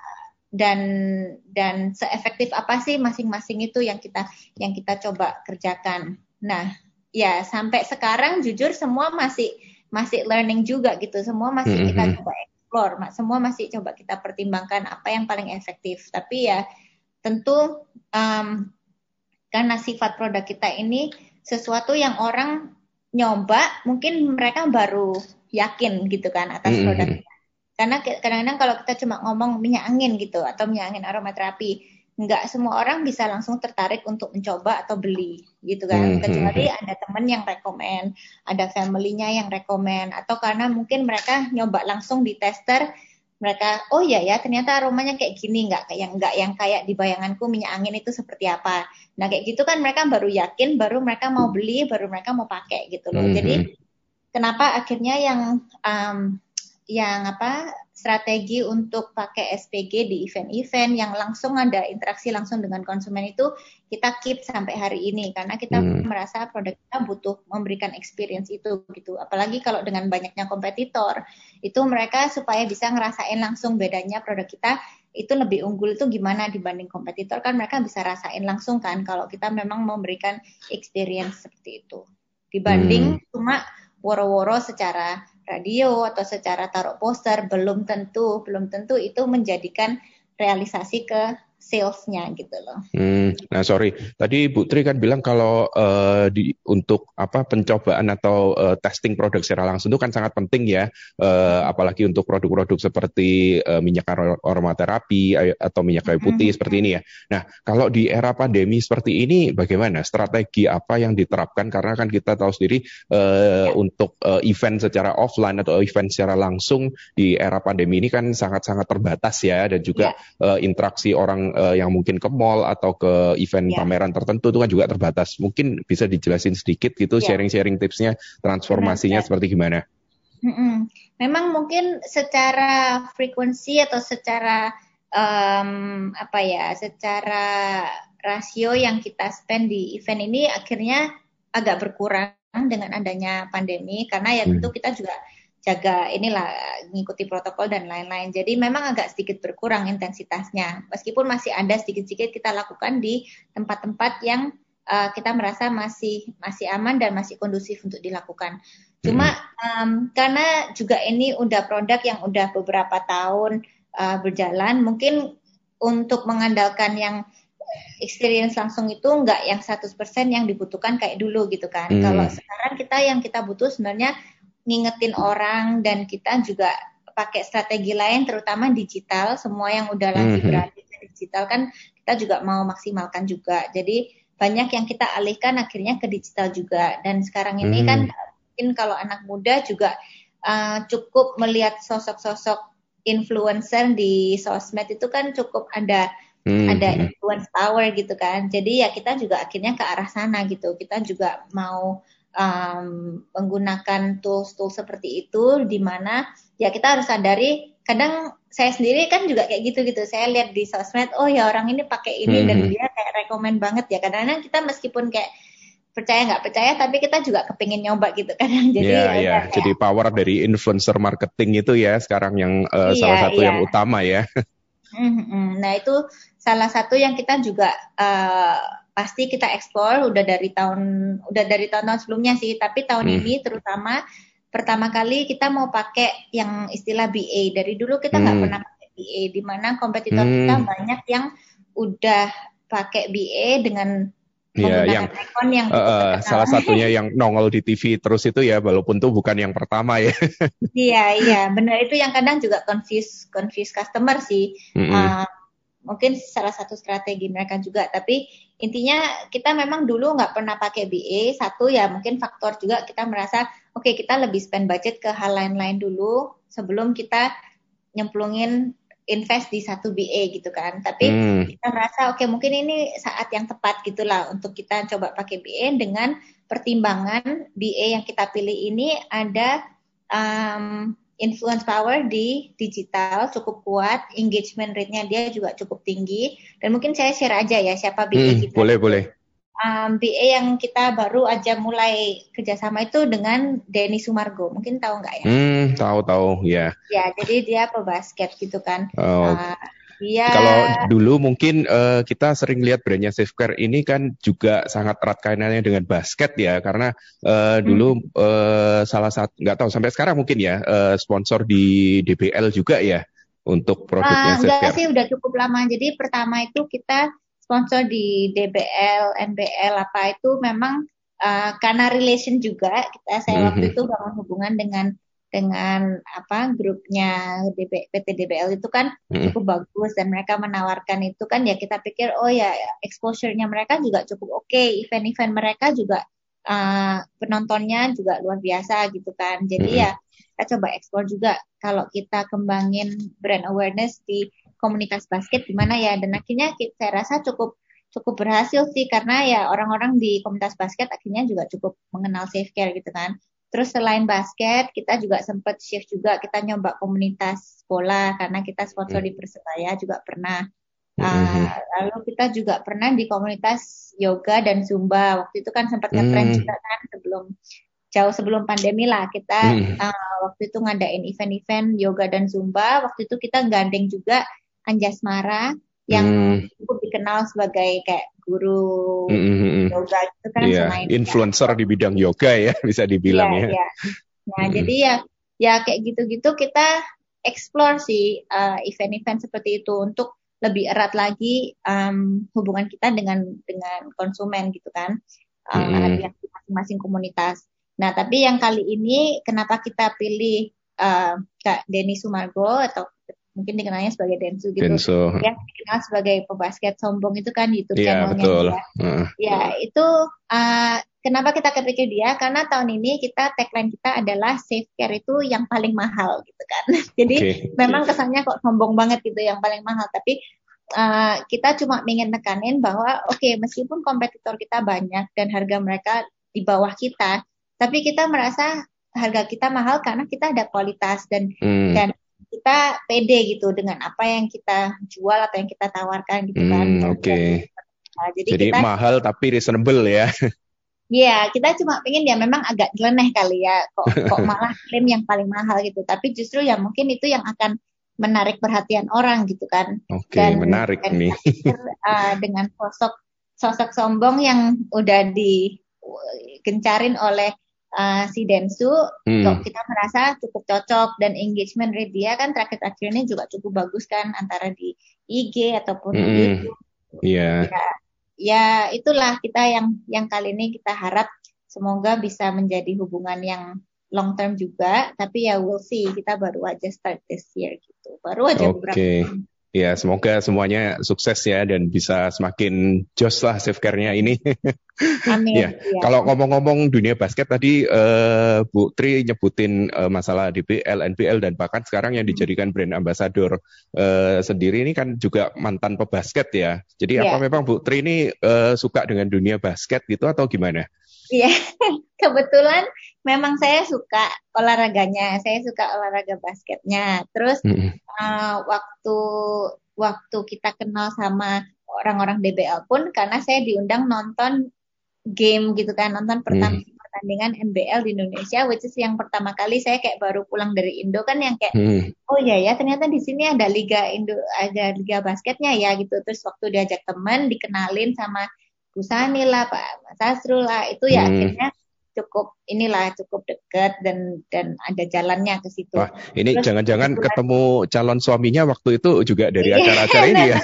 dan dan seefektif apa sih masing-masing itu yang kita yang kita coba kerjakan. Nah, ya sampai sekarang jujur semua masih masih learning juga gitu. Semua masih -hmm. kita hmm. coba explore, semua masih coba kita pertimbangkan apa yang paling efektif. Tapi ya tentu um, karena sifat produk kita ini sesuatu yang orang nyoba mungkin mereka baru yakin gitu kan atas mm-hmm. produk kita. Karena kadang-kadang kalau kita cuma ngomong minyak angin gitu atau minyak angin aromaterapi, nggak semua orang bisa langsung tertarik untuk mencoba atau beli gitu kan. Mm-hmm. Kecuali ada teman yang rekomend, ada family-nya yang rekomend atau karena mungkin mereka nyoba langsung di tester mereka oh ya ya ternyata aromanya kayak gini nggak kayak nggak yang kayak di bayanganku minyak angin itu seperti apa nah kayak gitu kan mereka baru yakin baru mereka mau beli baru mereka mau pakai gitu loh mm -hmm. jadi kenapa akhirnya yang um, yang apa strategi untuk pakai SPG di event-event yang langsung ada interaksi langsung dengan konsumen itu kita keep sampai hari ini karena kita hmm. merasa produk kita butuh memberikan experience itu gitu. Apalagi kalau dengan banyaknya kompetitor, itu mereka supaya bisa ngerasain langsung bedanya produk kita itu lebih unggul itu gimana dibanding kompetitor kan mereka bisa rasain langsung kan kalau kita memang memberikan experience seperti itu dibanding hmm. cuma woro-woro secara radio atau secara taruh poster belum tentu belum tentu itu menjadikan realisasi ke salesnya gitu loh. Hmm, nah sorry, tadi Bu Tri kan bilang kalau uh, di untuk apa pencobaan atau uh, testing produk secara langsung itu kan sangat penting ya, uh, apalagi untuk produk-produk seperti uh, minyak aromaterapi atau minyak kayu putih hmm. seperti ini ya. Nah kalau di era pandemi seperti ini bagaimana strategi apa yang diterapkan karena kan kita tahu sendiri uh, ya. untuk uh, event secara offline atau event secara langsung di era pandemi ini kan sangat-sangat terbatas ya dan juga ya. uh, interaksi orang uh, yang mungkin ke mall atau ke event yeah. pameran tertentu itu kan juga terbatas. Mungkin bisa dijelasin sedikit gitu ya. sharing-sharing tipsnya transformasinya Benar, seperti gimana? Mm-mm. Memang mungkin secara frekuensi atau secara um, apa ya, secara rasio yang kita spend di event ini akhirnya agak berkurang dengan adanya pandemi karena ya tentu hmm. kita juga jaga inilah ngikuti protokol dan lain-lain. Jadi memang agak sedikit berkurang intensitasnya. Meskipun masih ada sedikit-sedikit kita lakukan di tempat-tempat yang uh, kita merasa masih masih aman dan masih kondusif untuk dilakukan. Cuma um, karena juga ini udah produk yang udah beberapa tahun uh, berjalan, mungkin untuk mengandalkan yang experience langsung itu enggak yang 100% yang dibutuhkan kayak dulu gitu kan. Hmm. Kalau sekarang kita yang kita butuh sebenarnya ngingetin orang dan kita juga pakai strategi lain terutama digital semua yang udah lagi mm -hmm. berada di digital kan kita juga mau maksimalkan juga jadi banyak yang kita alihkan akhirnya ke digital juga dan sekarang ini mm. kan mungkin kalau anak muda juga uh, cukup melihat sosok-sosok influencer di sosmed itu kan cukup ada mm. ada influence power gitu kan jadi ya kita juga akhirnya ke arah sana gitu kita juga mau um, menggunakan tools-tools seperti itu di mana ya kita harus sadari kadang saya sendiri kan juga kayak gitu gitu saya lihat di sosmed oh ya orang ini pakai ini hmm. dan dia kayak rekomend banget ya kadang-kadang kita meskipun kayak percaya nggak percaya tapi kita juga kepingin nyoba gitu kadang jadi yeah, ya, yeah. Kayak, jadi power dari influencer marketing itu ya sekarang yang uh, iya, salah satu iya. yang utama ya nah itu salah satu yang kita juga uh, pasti kita eksplor udah dari tahun udah dari tahun-tahun sebelumnya sih tapi tahun hmm. ini terutama pertama kali kita mau pakai yang istilah BA dari dulu kita nggak hmm. pernah pakai BA di mana kompetitor hmm. kita banyak yang udah pakai BA dengan Ya, yang yang uh, salah satunya yang nongol di TV terus itu ya, walaupun tuh bukan yang pertama ya. iya, iya, benar itu yang kadang juga confuse confuse customer sih. Mm -hmm. uh, mungkin salah satu strategi mereka juga. Tapi intinya kita memang dulu nggak pernah pakai BA satu ya mungkin faktor juga kita merasa oke okay, kita lebih spend budget ke hal lain-lain dulu sebelum kita nyemplungin invest di satu BA gitu kan. Tapi hmm. kita merasa oke okay, mungkin ini saat yang tepat gitulah untuk kita coba pakai BA dengan pertimbangan BA yang kita pilih ini ada um, influence power di digital cukup kuat, engagement rate-nya dia juga cukup tinggi. Dan mungkin saya share aja ya siapa BA hmm, kita. Boleh, boleh. Um, BA yang kita baru aja mulai kerjasama itu dengan Denny Sumargo. Mungkin tahu nggak ya? Hmm, tahu tahu ya. Ya, jadi dia pebasket gitu kan. Oh. Uh, Iya. Kalau dulu mungkin uh, kita sering lihat brandnya Safecare ini kan juga sangat erat kaitannya dengan basket ya, karena uh, dulu hmm. uh, salah satu nggak tahu sampai sekarang mungkin ya uh, sponsor di DBL juga ya untuk produknya uh, Safecare. Enggak sih, udah cukup lama. Jadi pertama itu kita sponsor di DBL, NBL apa itu memang uh, karena relation juga kita saya mm -hmm. waktu itu bangun hubungan dengan dengan apa grupnya DB, PT DBL itu kan hmm. cukup bagus dan mereka menawarkan itu kan ya kita pikir oh ya exposure-nya mereka juga cukup oke okay. event-event mereka juga uh, penontonnya juga luar biasa gitu kan jadi hmm. ya kita coba ekspor juga kalau kita kembangin brand awareness di komunitas basket gimana ya dan akhirnya saya rasa cukup cukup berhasil sih karena ya orang-orang di komunitas basket akhirnya juga cukup mengenal safe care gitu kan Terus selain basket, kita juga sempat shift juga kita nyoba komunitas bola karena kita sponsor hmm. di Persebaya juga pernah. Uh, lalu kita juga pernah di komunitas yoga dan zumba. Waktu itu kan sempat ngetrend hmm. juga kan sebelum jauh sebelum pandemi lah kita hmm. uh, waktu itu ngadain event-event yoga dan zumba. Waktu itu kita gandeng juga Anjasmara yang hmm. cukup dikenal sebagai kayak guru mm -hmm. yoga gitu kan yeah. selain influencer di bidang yoga ya bisa dibilang yeah, ya. Yeah. Nah mm. jadi ya ya kayak gitu-gitu kita explore sih eh, event-event seperti itu untuk lebih erat lagi um, hubungan kita dengan dengan konsumen gitu kan uh, mm. di masing-masing komunitas. Nah tapi yang kali ini kenapa kita pilih uh, Kak Denny Sumargo atau mungkin dikenalnya sebagai Densu gitu. Densu. Ya, dikenal sebagai pebasket sombong itu kan YouTube yeah, channelnya betul. dia. Uh. Ya, itu uh, kenapa kita kepikir dia? Karena tahun ini kita tagline kita adalah safe care itu yang paling mahal gitu kan. Jadi okay. memang kesannya kok sombong banget gitu yang paling mahal, tapi uh, kita cuma ingin nekanin bahwa oke okay, meskipun kompetitor kita banyak dan harga mereka di bawah kita, tapi kita merasa harga kita mahal karena kita ada kualitas dan hmm. dan kita pede gitu dengan apa yang kita jual atau yang kita tawarkan gitu kan. Hmm, Oke. Okay. Nah, jadi jadi kita, mahal tapi reasonable ya. Iya, kita cuma pengen ya memang agak jeleneh kali ya, kok kok malah klaim yang paling mahal gitu. Tapi justru ya mungkin itu yang akan menarik perhatian orang gitu kan. Oke, okay, menarik dan nih. Uh, dengan sosok sosok sombong yang udah digencarin oleh uh, si Densu, hmm. kok kita merasa cukup cocok dan engagement rate dia kan terakhir-terakhir ini juga cukup bagus kan antara di IG ataupun hmm. di YouTube. Iya. Yeah. Ya, ya itulah kita yang yang kali ini kita harap semoga bisa menjadi hubungan yang long term juga, tapi ya we'll see. Kita baru aja start this year gitu. Baru aja okay. beberapa Ya, semoga semuanya sukses ya dan bisa semakin jos lah self-care-nya ini. Amin. ya. ya. Kalau ngomong-ngomong dunia basket tadi uh, Bu Tri nyebutin uh, masalah DBL, NBL dan bahkan sekarang yang dijadikan brand ambassador uh, sendiri ini kan juga mantan pebasket ya. Jadi ya. apa memang Bu Tri ini uh, suka dengan dunia basket gitu atau gimana? Iya, kebetulan memang saya suka olahraganya. Saya suka olahraga basketnya. Terus mm -hmm. uh, waktu waktu kita kenal sama orang-orang DBL pun karena saya diundang nonton game gitu kan, nonton pertama mm. pertandingan NBL di Indonesia, which is yang pertama kali saya kayak baru pulang dari Indo kan yang kayak mm. oh iya ya ternyata di sini ada liga Indo ada liga basketnya ya gitu. Terus waktu diajak teman dikenalin sama Kusani lah Pak Mas Asrul lah itu ya hmm. akhirnya cukup inilah cukup dekat dan dan ada jalannya ke situ. Wah, ini jangan-jangan ketemu calon suaminya waktu itu juga dari iya. acara-acara ini ya.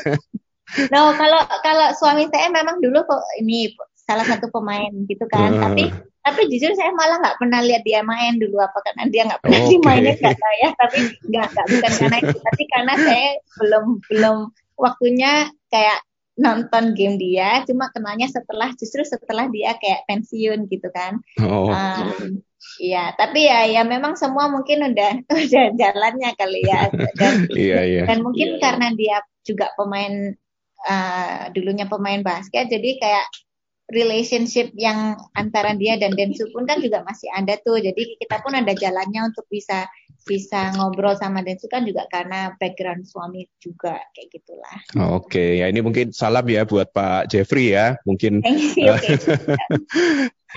No, kalau kalau suami saya memang dulu kok ini salah satu pemain gitu kan, uh. tapi tapi jujur saya malah nggak pernah lihat dia main dulu apa karena dia nggak pernah okay. dimainin nggak tahu ya, tapi nggak nggak bukan karena itu, tapi karena saya belum belum waktunya kayak nonton game dia, cuma kenalnya setelah justru setelah dia kayak pensiun gitu kan. Oh. Um, Iya, tapi ya ya memang semua mungkin udah udah jalannya kali ya. Dan, iya, iya. dan mungkin iya, karena dia juga pemain uh, dulunya pemain basket, jadi kayak relationship yang antara dia dan Densu pun kan juga masih ada tuh. Jadi kita pun ada jalannya untuk bisa bisa ngobrol sama Densu kan juga karena background suami juga kayak gitulah. Oh, Oke, okay. ya ini mungkin salam ya buat Pak Jeffrey ya, mungkin.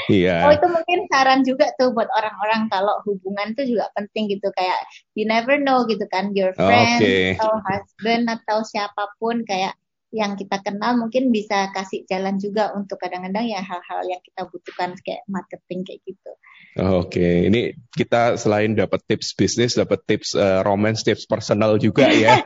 Iya. Oh itu mungkin saran juga tuh buat orang-orang kalau hubungan tuh juga penting gitu kayak you never know gitu kan your friend okay. atau husband atau siapa pun kayak yang kita kenal mungkin bisa kasih jalan juga untuk kadang-kadang ya hal-hal yang kita butuhkan kayak marketing kayak gitu. Oke, ini kita selain dapat tips bisnis, dapat tips uh, romance, tips personal juga ya.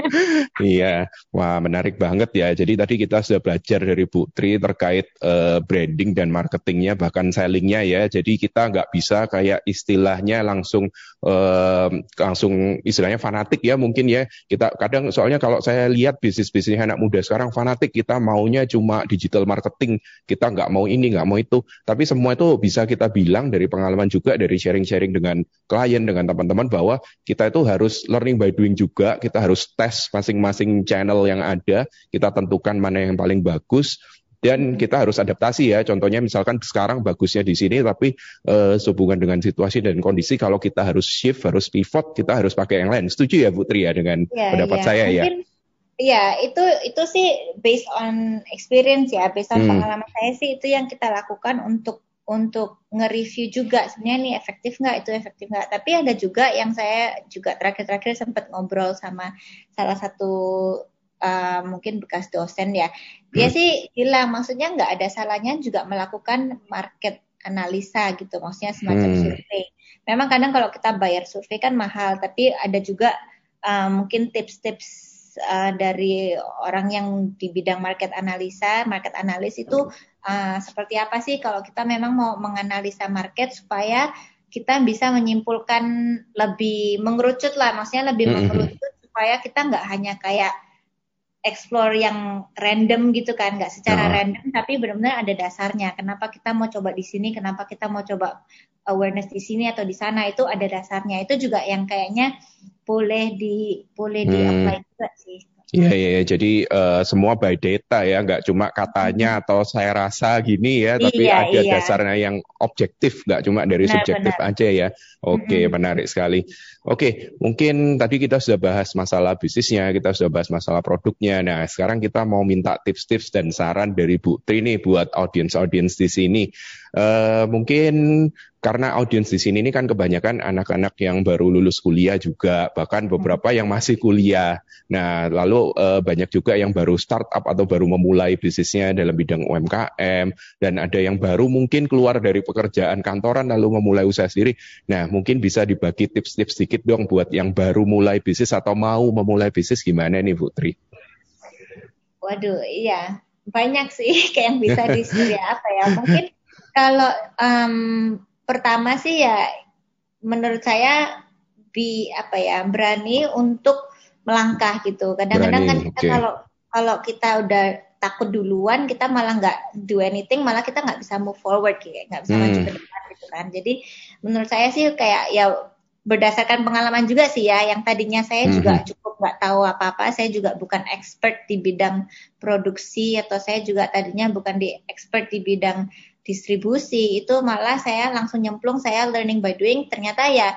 iya, wah menarik banget ya. Jadi tadi kita sudah belajar dari Bu Tri terkait uh, branding dan marketingnya, bahkan sellingnya ya. Jadi kita nggak bisa kayak istilahnya langsung uh, langsung istilahnya fanatik ya mungkin ya. Kita kadang soalnya kalau saya lihat bisnis-bisnis anak muda sekarang fanatik, kita maunya cuma digital marketing, kita nggak mau ini, nggak mau itu. Tapi semua itu bisa kita bilang dari pengalaman juga dari sharing-sharing dengan klien dengan teman-teman bahwa kita itu harus learning by doing juga. Kita harus tes masing-masing channel yang ada. Kita tentukan mana yang paling bagus dan kita harus adaptasi ya. Contohnya misalkan sekarang bagusnya di sini, tapi uh, sehubungan dengan situasi dan kondisi, kalau kita harus shift, harus pivot, kita harus pakai yang lain. Setuju ya, Putri ya dengan ya, pendapat ya. saya ya? Mungkin, ya? Iya, itu itu sih based on experience ya, based on hmm. pengalaman saya sih itu yang kita lakukan untuk untuk nge-review juga sebenarnya ini efektif nggak itu efektif nggak tapi ada juga yang saya juga terakhir-terakhir sempat ngobrol sama salah satu uh, mungkin bekas dosen ya dia hmm. sih bilang maksudnya nggak ada salahnya juga melakukan market analisa gitu maksudnya semacam hmm. survei memang kadang kalau kita bayar survei kan mahal tapi ada juga uh, mungkin tips-tips uh, dari orang yang di bidang market analisa, market analis itu uh, seperti apa sih kalau kita memang mau menganalisa market supaya kita bisa menyimpulkan lebih mengerucut lah, maksudnya lebih mm -hmm. mengerucut supaya kita nggak hanya kayak explore yang random gitu kan, nggak secara random tapi benar-benar ada dasarnya. Kenapa kita mau coba di sini, kenapa kita mau coba awareness di sini atau di sana itu ada dasarnya. Itu juga yang kayaknya boleh di boleh di apply hmm. juga sih. Iya, iya, ya. jadi uh, semua by data ya, nggak cuma katanya hmm. atau saya rasa gini ya, tapi iya, ada iya. dasarnya yang objektif, nggak cuma dari benar, subjektif benar. aja ya. Oke, -hmm. menarik sekali. Oke, mungkin tadi kita sudah bahas masalah bisnisnya, kita sudah bahas masalah produknya. Nah, sekarang kita mau minta tips-tips dan saran dari Bu Tri nih buat audiens-audiens di sini. Uh, mungkin karena audiens di sini ini kan kebanyakan anak-anak yang baru lulus kuliah juga, bahkan beberapa yang masih kuliah. Nah, lalu uh, banyak juga yang baru startup atau baru memulai bisnisnya dalam bidang UMKM, dan ada yang baru mungkin keluar dari pekerjaan kantoran lalu memulai usaha sendiri. Nah, mungkin bisa dibagi tips-tips sedikit dong buat yang baru mulai bisnis atau mau memulai bisnis gimana nih Putri? Waduh, iya banyak sih kayak yang bisa disuruh apa ya. Mungkin kalau um, pertama sih ya menurut saya bi apa ya berani untuk melangkah gitu. Kadang-kadang kan kita okay. kalau kalau kita udah takut duluan kita malah nggak do anything malah kita nggak bisa move forward kayak nggak bisa hmm. maju ke depan gitu kan jadi menurut saya sih kayak ya berdasarkan pengalaman juga sih ya, yang tadinya saya mm-hmm. juga cukup nggak tahu apa-apa, saya juga bukan expert di bidang produksi atau saya juga tadinya bukan di expert di bidang distribusi, itu malah saya langsung nyemplung, saya learning by doing, ternyata ya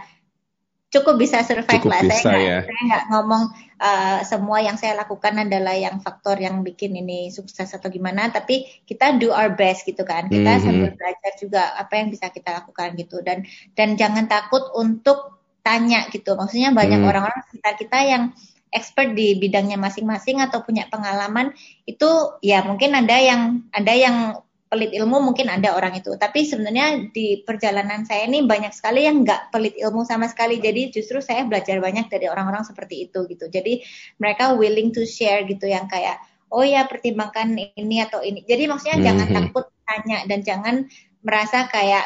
cukup bisa survive cukup lah. Bisa, saya nggak ya. saya nggak ngomong uh, semua yang saya lakukan adalah yang faktor yang bikin ini sukses atau gimana, tapi kita do our best gitu kan, kita mm-hmm. sambil belajar juga apa yang bisa kita lakukan gitu dan dan jangan takut untuk tanya gitu. Maksudnya banyak hmm. orang-orang hmm. sekitar kita yang expert di bidangnya masing-masing atau punya pengalaman itu ya mungkin ada yang ada yang pelit ilmu mungkin ada orang itu. Tapi sebenarnya di perjalanan saya ini banyak sekali yang nggak pelit ilmu sama sekali. Jadi justru saya belajar banyak dari orang-orang seperti itu gitu. Jadi mereka willing to share gitu yang kayak oh ya pertimbangkan ini atau ini. Jadi maksudnya -hmm. jangan takut tanya dan jangan merasa kayak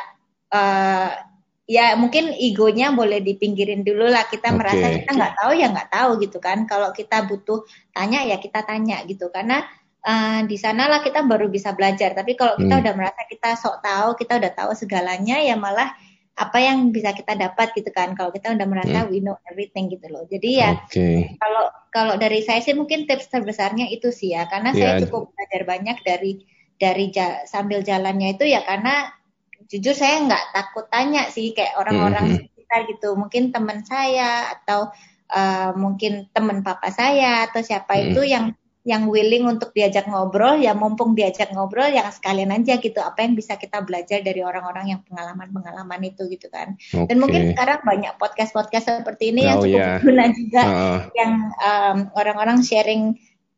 uh, ya mungkin egonya boleh dipinggirin dulu lah. Kita okay. merasa kita nggak tahu ya nggak tahu gitu kan. Kalau kita butuh tanya ya kita tanya gitu. Karena uh, di sanalah kita baru bisa belajar tapi kalau kita hmm. udah merasa kita sok tahu kita udah tahu segalanya ya malah apa yang bisa kita dapat gitu kan kalau kita udah merasa hmm. we know everything gitu loh jadi ya okay. kalau kalau dari saya sih mungkin tips terbesarnya itu sih ya karena yeah. saya cukup belajar banyak dari dari ja, sambil jalannya itu ya karena jujur saya nggak takut tanya sih kayak orang-orang mm -hmm. sekitar gitu mungkin teman saya atau uh, mungkin teman papa saya atau siapa mm -hmm. itu yang yang willing untuk diajak ngobrol ya mumpung diajak ngobrol yang sekalian aja gitu apa yang bisa kita belajar dari orang-orang yang pengalaman-pengalaman itu gitu kan okay. dan mungkin sekarang banyak podcast-podcast seperti ini oh, yang cukup yeah. berguna juga uh. yang orang-orang um, sharing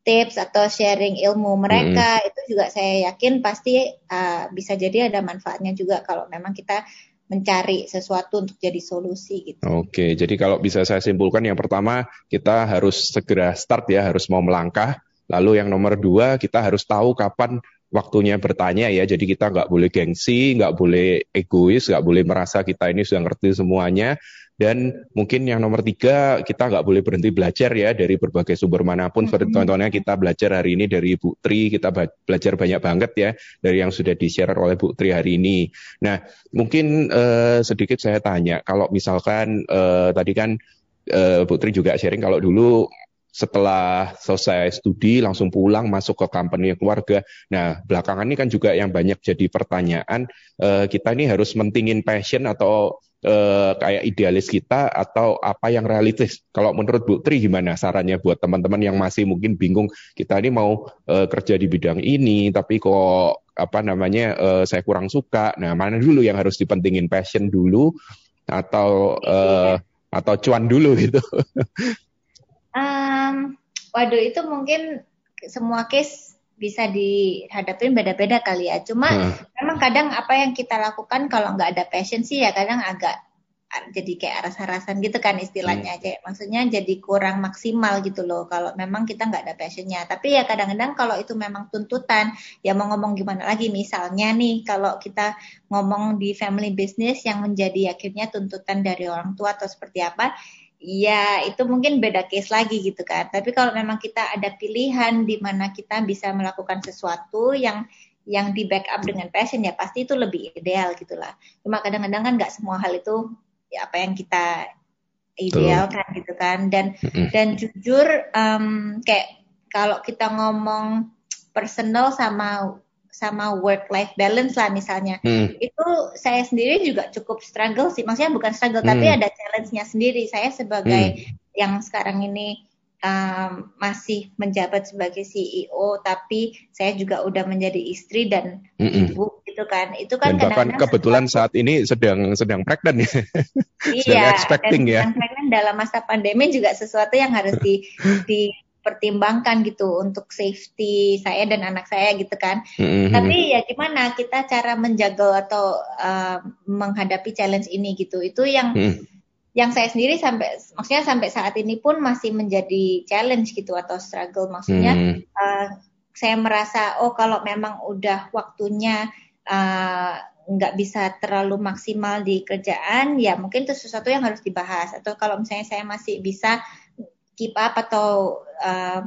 tips atau sharing ilmu mereka hmm. itu juga saya yakin pasti uh, bisa jadi ada manfaatnya juga kalau memang kita mencari sesuatu untuk jadi solusi gitu. Oke, jadi kalau bisa saya simpulkan yang pertama kita harus segera start ya, harus mau melangkah. Lalu yang nomor dua kita harus tahu kapan waktunya bertanya ya. Jadi kita nggak boleh gengsi, nggak boleh egois, nggak boleh merasa kita ini sudah ngerti semuanya. Dan mungkin yang nomor tiga, kita nggak boleh berhenti belajar ya dari berbagai sumber mana pun. Mm-hmm. contohnya kita belajar hari ini dari Bu Tri, kita belajar banyak banget ya dari yang sudah di-share oleh Bu Tri hari ini. Nah, mungkin uh, sedikit saya tanya, kalau misalkan uh, tadi kan uh, Bu Tri juga sharing kalau dulu setelah selesai studi langsung pulang masuk ke company keluarga. Nah, belakangan ini kan juga yang banyak jadi pertanyaan, uh, kita ini harus mentingin passion atau uh, kayak idealis kita atau apa yang realistis. Kalau menurut Bu Tri gimana sarannya buat teman-teman yang masih mungkin bingung kita ini mau uh, kerja di bidang ini tapi kok apa namanya uh, saya kurang suka. Nah, mana dulu yang harus dipentingin passion dulu atau uh, atau cuan dulu gitu? um, waduh itu mungkin semua case bisa dihadapin beda-beda kali ya. Cuma hmm. memang kadang apa yang kita lakukan kalau nggak ada passion sih ya kadang agak jadi kayak aras-arasan gitu kan istilahnya aja. Hmm. Maksudnya jadi kurang maksimal gitu loh kalau memang kita nggak ada passionnya. Tapi ya kadang-kadang kalau itu memang tuntutan, ya mau ngomong gimana lagi. Misalnya nih kalau kita ngomong di family business yang menjadi akhirnya tuntutan dari orang tua atau seperti apa, ya itu mungkin beda case lagi gitu kan. Tapi kalau memang kita ada pilihan di mana kita bisa melakukan sesuatu yang yang di backup dengan passion ya pasti itu lebih ideal gitulah. Cuma kadang-kadang kan nggak semua hal itu ya apa yang kita idealkan Tuh. gitu kan. Dan mm-hmm. dan jujur um, kayak kalau kita ngomong personal sama sama work life balance lah misalnya. Hmm. itu saya sendiri juga cukup struggle sih. Maksudnya bukan struggle hmm. tapi ada challenge-nya sendiri. Saya sebagai hmm. yang sekarang ini um, masih menjabat sebagai CEO tapi saya juga udah menjadi istri dan mm ibu gitu kan. Itu kan dan bahkan kebetulan saat ini sedang sedang pregnant ya. Iya expecting dan ya. pregnant dalam masa pandemi juga sesuatu yang harus di di pertimbangkan gitu untuk safety saya dan anak saya gitu kan. Mm-hmm. Tapi ya gimana kita cara menjaga atau uh, menghadapi challenge ini gitu. Itu yang mm. yang saya sendiri sampai maksudnya sampai saat ini pun masih menjadi challenge gitu atau struggle. Maksudnya mm. uh, saya merasa oh kalau memang udah waktunya uh, nggak bisa terlalu maksimal di kerjaan ya mungkin itu sesuatu yang harus dibahas atau kalau misalnya saya masih bisa keep up atau uh,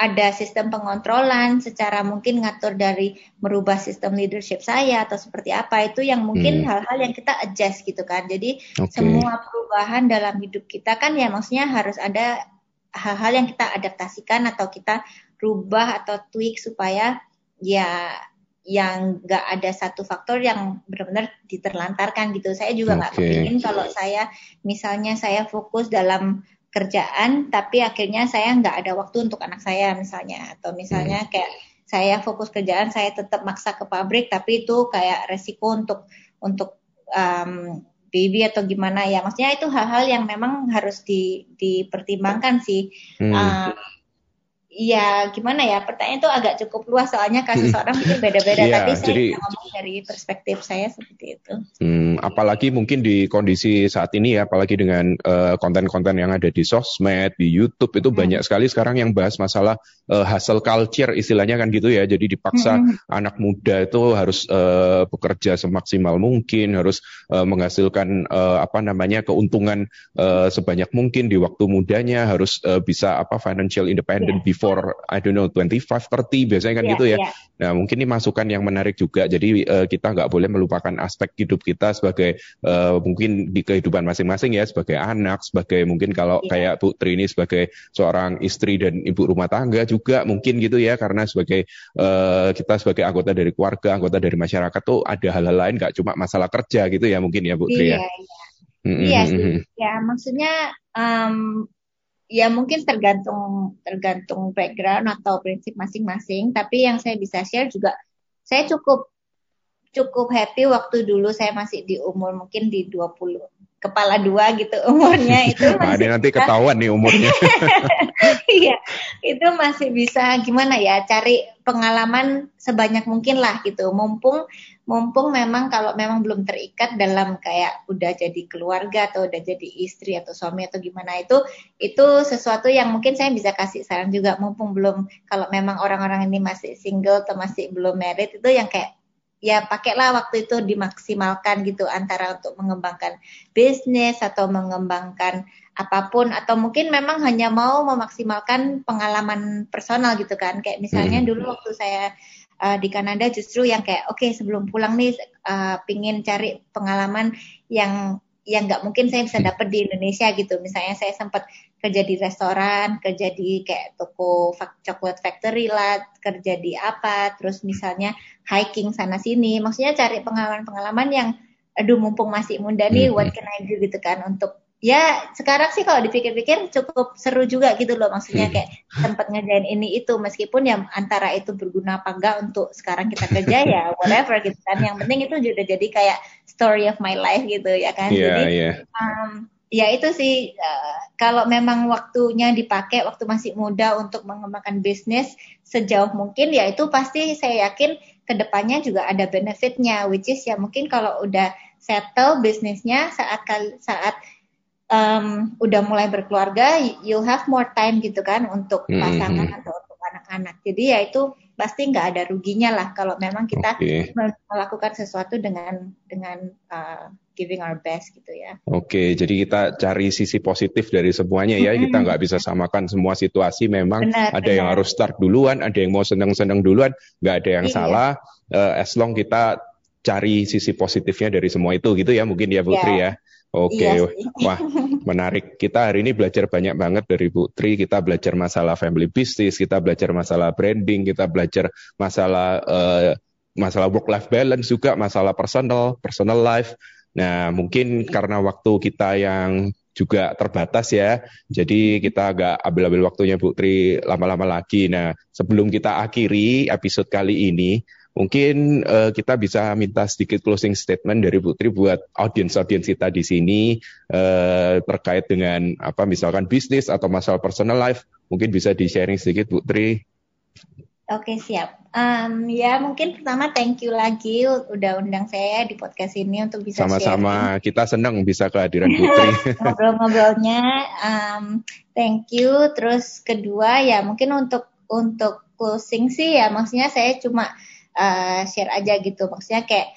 ada sistem pengontrolan secara mungkin ngatur dari merubah sistem leadership saya atau seperti apa itu yang mungkin hmm. hal-hal hmm. yang kita adjust gitu kan jadi okay. semua perubahan dalam hidup kita kan ya maksudnya harus ada hal-hal yang kita adaptasikan atau kita rubah atau tweak supaya ya yang nggak ada satu faktor yang benar-benar diterlantarkan gitu saya juga nggak okay. kepingin kalau saya misalnya saya fokus dalam kerjaan tapi akhirnya saya nggak ada waktu untuk anak saya misalnya atau misalnya hmm. kayak saya fokus kerjaan saya tetap maksa ke pabrik tapi itu kayak resiko untuk untuk um, baby atau gimana ya maksudnya itu hal-hal yang memang harus di, dipertimbangkan sih hmm. uh, Iya, gimana ya? Pertanyaan itu agak cukup luas soalnya kasus hmm. orang mungkin beda-beda. ya, tapi saya jadi, ngomong dari perspektif saya seperti itu. Hmm, apalagi mungkin di kondisi saat ini ya, apalagi dengan eh, konten-konten yang ada di sosmed, di YouTube itu hmm. banyak sekali sekarang yang bahas masalah uh, hustle culture istilahnya kan gitu ya. Jadi dipaksa hmm. anak muda itu harus uh, bekerja semaksimal mungkin, harus uh, menghasilkan uh, apa namanya keuntungan uh, sebanyak mungkin di waktu mudanya, harus uh, bisa apa financial independent yeah for I don't know 25 30 biasanya kan yeah, gitu ya. Yeah. Nah, mungkin ini masukan yang menarik juga. Jadi uh, kita nggak boleh melupakan aspek hidup kita sebagai uh, mungkin di kehidupan masing-masing ya sebagai anak, sebagai mungkin kalau yeah. kayak Bu Tri ini sebagai seorang istri dan ibu rumah tangga juga mungkin gitu ya karena sebagai uh, kita sebagai anggota dari keluarga, anggota dari masyarakat tuh ada hal-hal lain nggak cuma masalah kerja gitu ya mungkin ya Bu Tri ya. Iya. Mm -hmm. Iya sih. Ya, maksudnya um, ya mungkin tergantung tergantung background atau prinsip masing-masing. Tapi yang saya bisa share juga saya cukup cukup happy waktu dulu saya masih di umur mungkin di 20 kepala dua gitu umurnya. Itu masih nah, nanti ketahuan nih umurnya. Iya itu masih bisa gimana ya cari pengalaman sebanyak mungkin lah gitu. Mumpung mumpung memang kalau memang belum terikat dalam kayak udah jadi keluarga atau udah jadi istri atau suami atau gimana itu itu sesuatu yang mungkin saya bisa kasih saran juga. Mumpung belum kalau memang orang-orang ini masih single atau masih belum married itu yang kayak ya pakailah waktu itu dimaksimalkan gitu antara untuk mengembangkan bisnis atau mengembangkan apa pun. Atau mungkin memang hanya mau memaksimalkan pengalaman personal gitu kan. Kayak misalnya hmm. dulu waktu saya uh, di Kanada justru yang kayak oke okay, sebelum pulang nih uh, pingin cari pengalaman yang yang nggak mungkin saya bisa dapat di Indonesia gitu. Misalnya saya sempat kerja di restoran, kerja di kayak toko coklat factory lah, kerja di apa, terus misalnya hiking sana sini. Maksudnya cari pengalaman-pengalaman yang aduh mumpung masih muda nih, what can I do gitu kan untuk ya sekarang sih kalau dipikir-pikir cukup seru juga gitu loh maksudnya hmm. kayak sempat ngerjain ini itu meskipun ya antara itu berguna apa enggak untuk sekarang kita kerja ya whatever gitu kan yang penting itu juga jadi kayak story of my life gitu ya kan yeah, jadi yeah. Um, ya itu sih uh, kalau memang waktunya dipakai waktu masih muda untuk mengembangkan bisnis sejauh mungkin ya itu pasti saya yakin ke depannya juga ada benefitnya which is ya mungkin kalau udah settle bisnisnya saat saat um, udah mulai berkeluarga, you'll have more time gitu kan untuk mm-hmm. pasangan mm -hmm. atau untuk anak-anak. Jadi ya itu pasti nggak ada ruginya lah kalau memang kita okay. melakukan sesuatu dengan dengan uh, giving our best gitu ya. Oke, okay, jadi kita cari sisi positif dari semuanya ya. Mm-hmm. Kita nggak bisa samakan semua situasi. Memang benar, ada benar. yang harus start duluan, ada yang mau seneng-seneng duluan, nggak ada yang iya. salah. Uh, as long kita cari sisi positifnya dari semua itu gitu ya mungkin ya Putri yeah. ya. Oke, okay. iya wah menarik. Kita hari ini belajar banyak banget dari Bu Tri. Kita belajar masalah family business, kita belajar masalah branding, kita belajar masalah uh, masalah work life balance juga, masalah personal, personal life. Nah, mungkin karena waktu kita yang juga terbatas ya. Jadi kita agak ambil-ambil waktunya Bu Tri lama-lama lagi. Nah, sebelum kita akhiri episode kali ini, Mungkin uh, kita bisa minta sedikit closing statement dari Putri buat audiens-audiens kita di sini uh, terkait dengan apa misalkan bisnis atau masalah personal life. Mungkin bisa di-sharing sedikit Putri. Oke siap. Um, ya mungkin pertama thank you lagi udah undang saya di podcast ini untuk bisa sama-sama kita senang bisa kehadiran Putri ngobrol-ngobrolnya. Um, thank you. Terus kedua ya mungkin untuk untuk closing sih ya maksudnya saya cuma uh, share aja gitu. Maksudnya kayak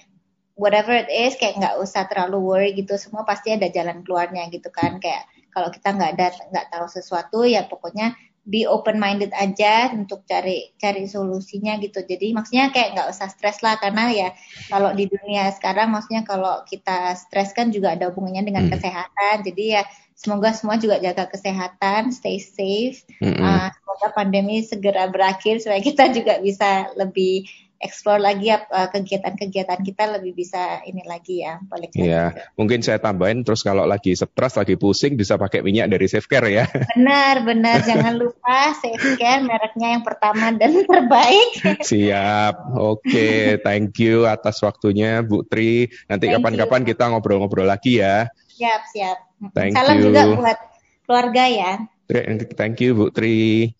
whatever it is kayak nggak usah terlalu worry gitu. Semua pasti ada jalan keluarnya gitu kan. Kayak kalau kita nggak ada nggak tahu sesuatu ya pokoknya be open minded aja untuk cari cari solusinya gitu. Jadi maksudnya kayak nggak usah stres lah. Karena ya kalau di dunia sekarang maksudnya kalau kita stres kan juga ada hubungannya dengan hmm. kesehatan. Jadi ya semoga semua juga jaga kesehatan stay safe. Hmm. uh, semoga pandemi segera berakhir supaya kita juga bisa lebih explore lagi uh, kegiatan-kegiatan kita lebih bisa ini lagi ya balik Iya, mungkin saya tambahin terus kalau lagi stres, lagi pusing bisa pakai minyak dari Safecare ya. Benar, benar. Jangan lupa Safecare mereknya yang pertama dan terbaik. Siap. Oke, okay. thank you atas waktunya Bu Tri. Nanti kapan-kapan kita ngobrol-ngobrol lagi ya. Siap, siap. Thank Salam you. juga buat keluarga ya. Thank you Bu Tri.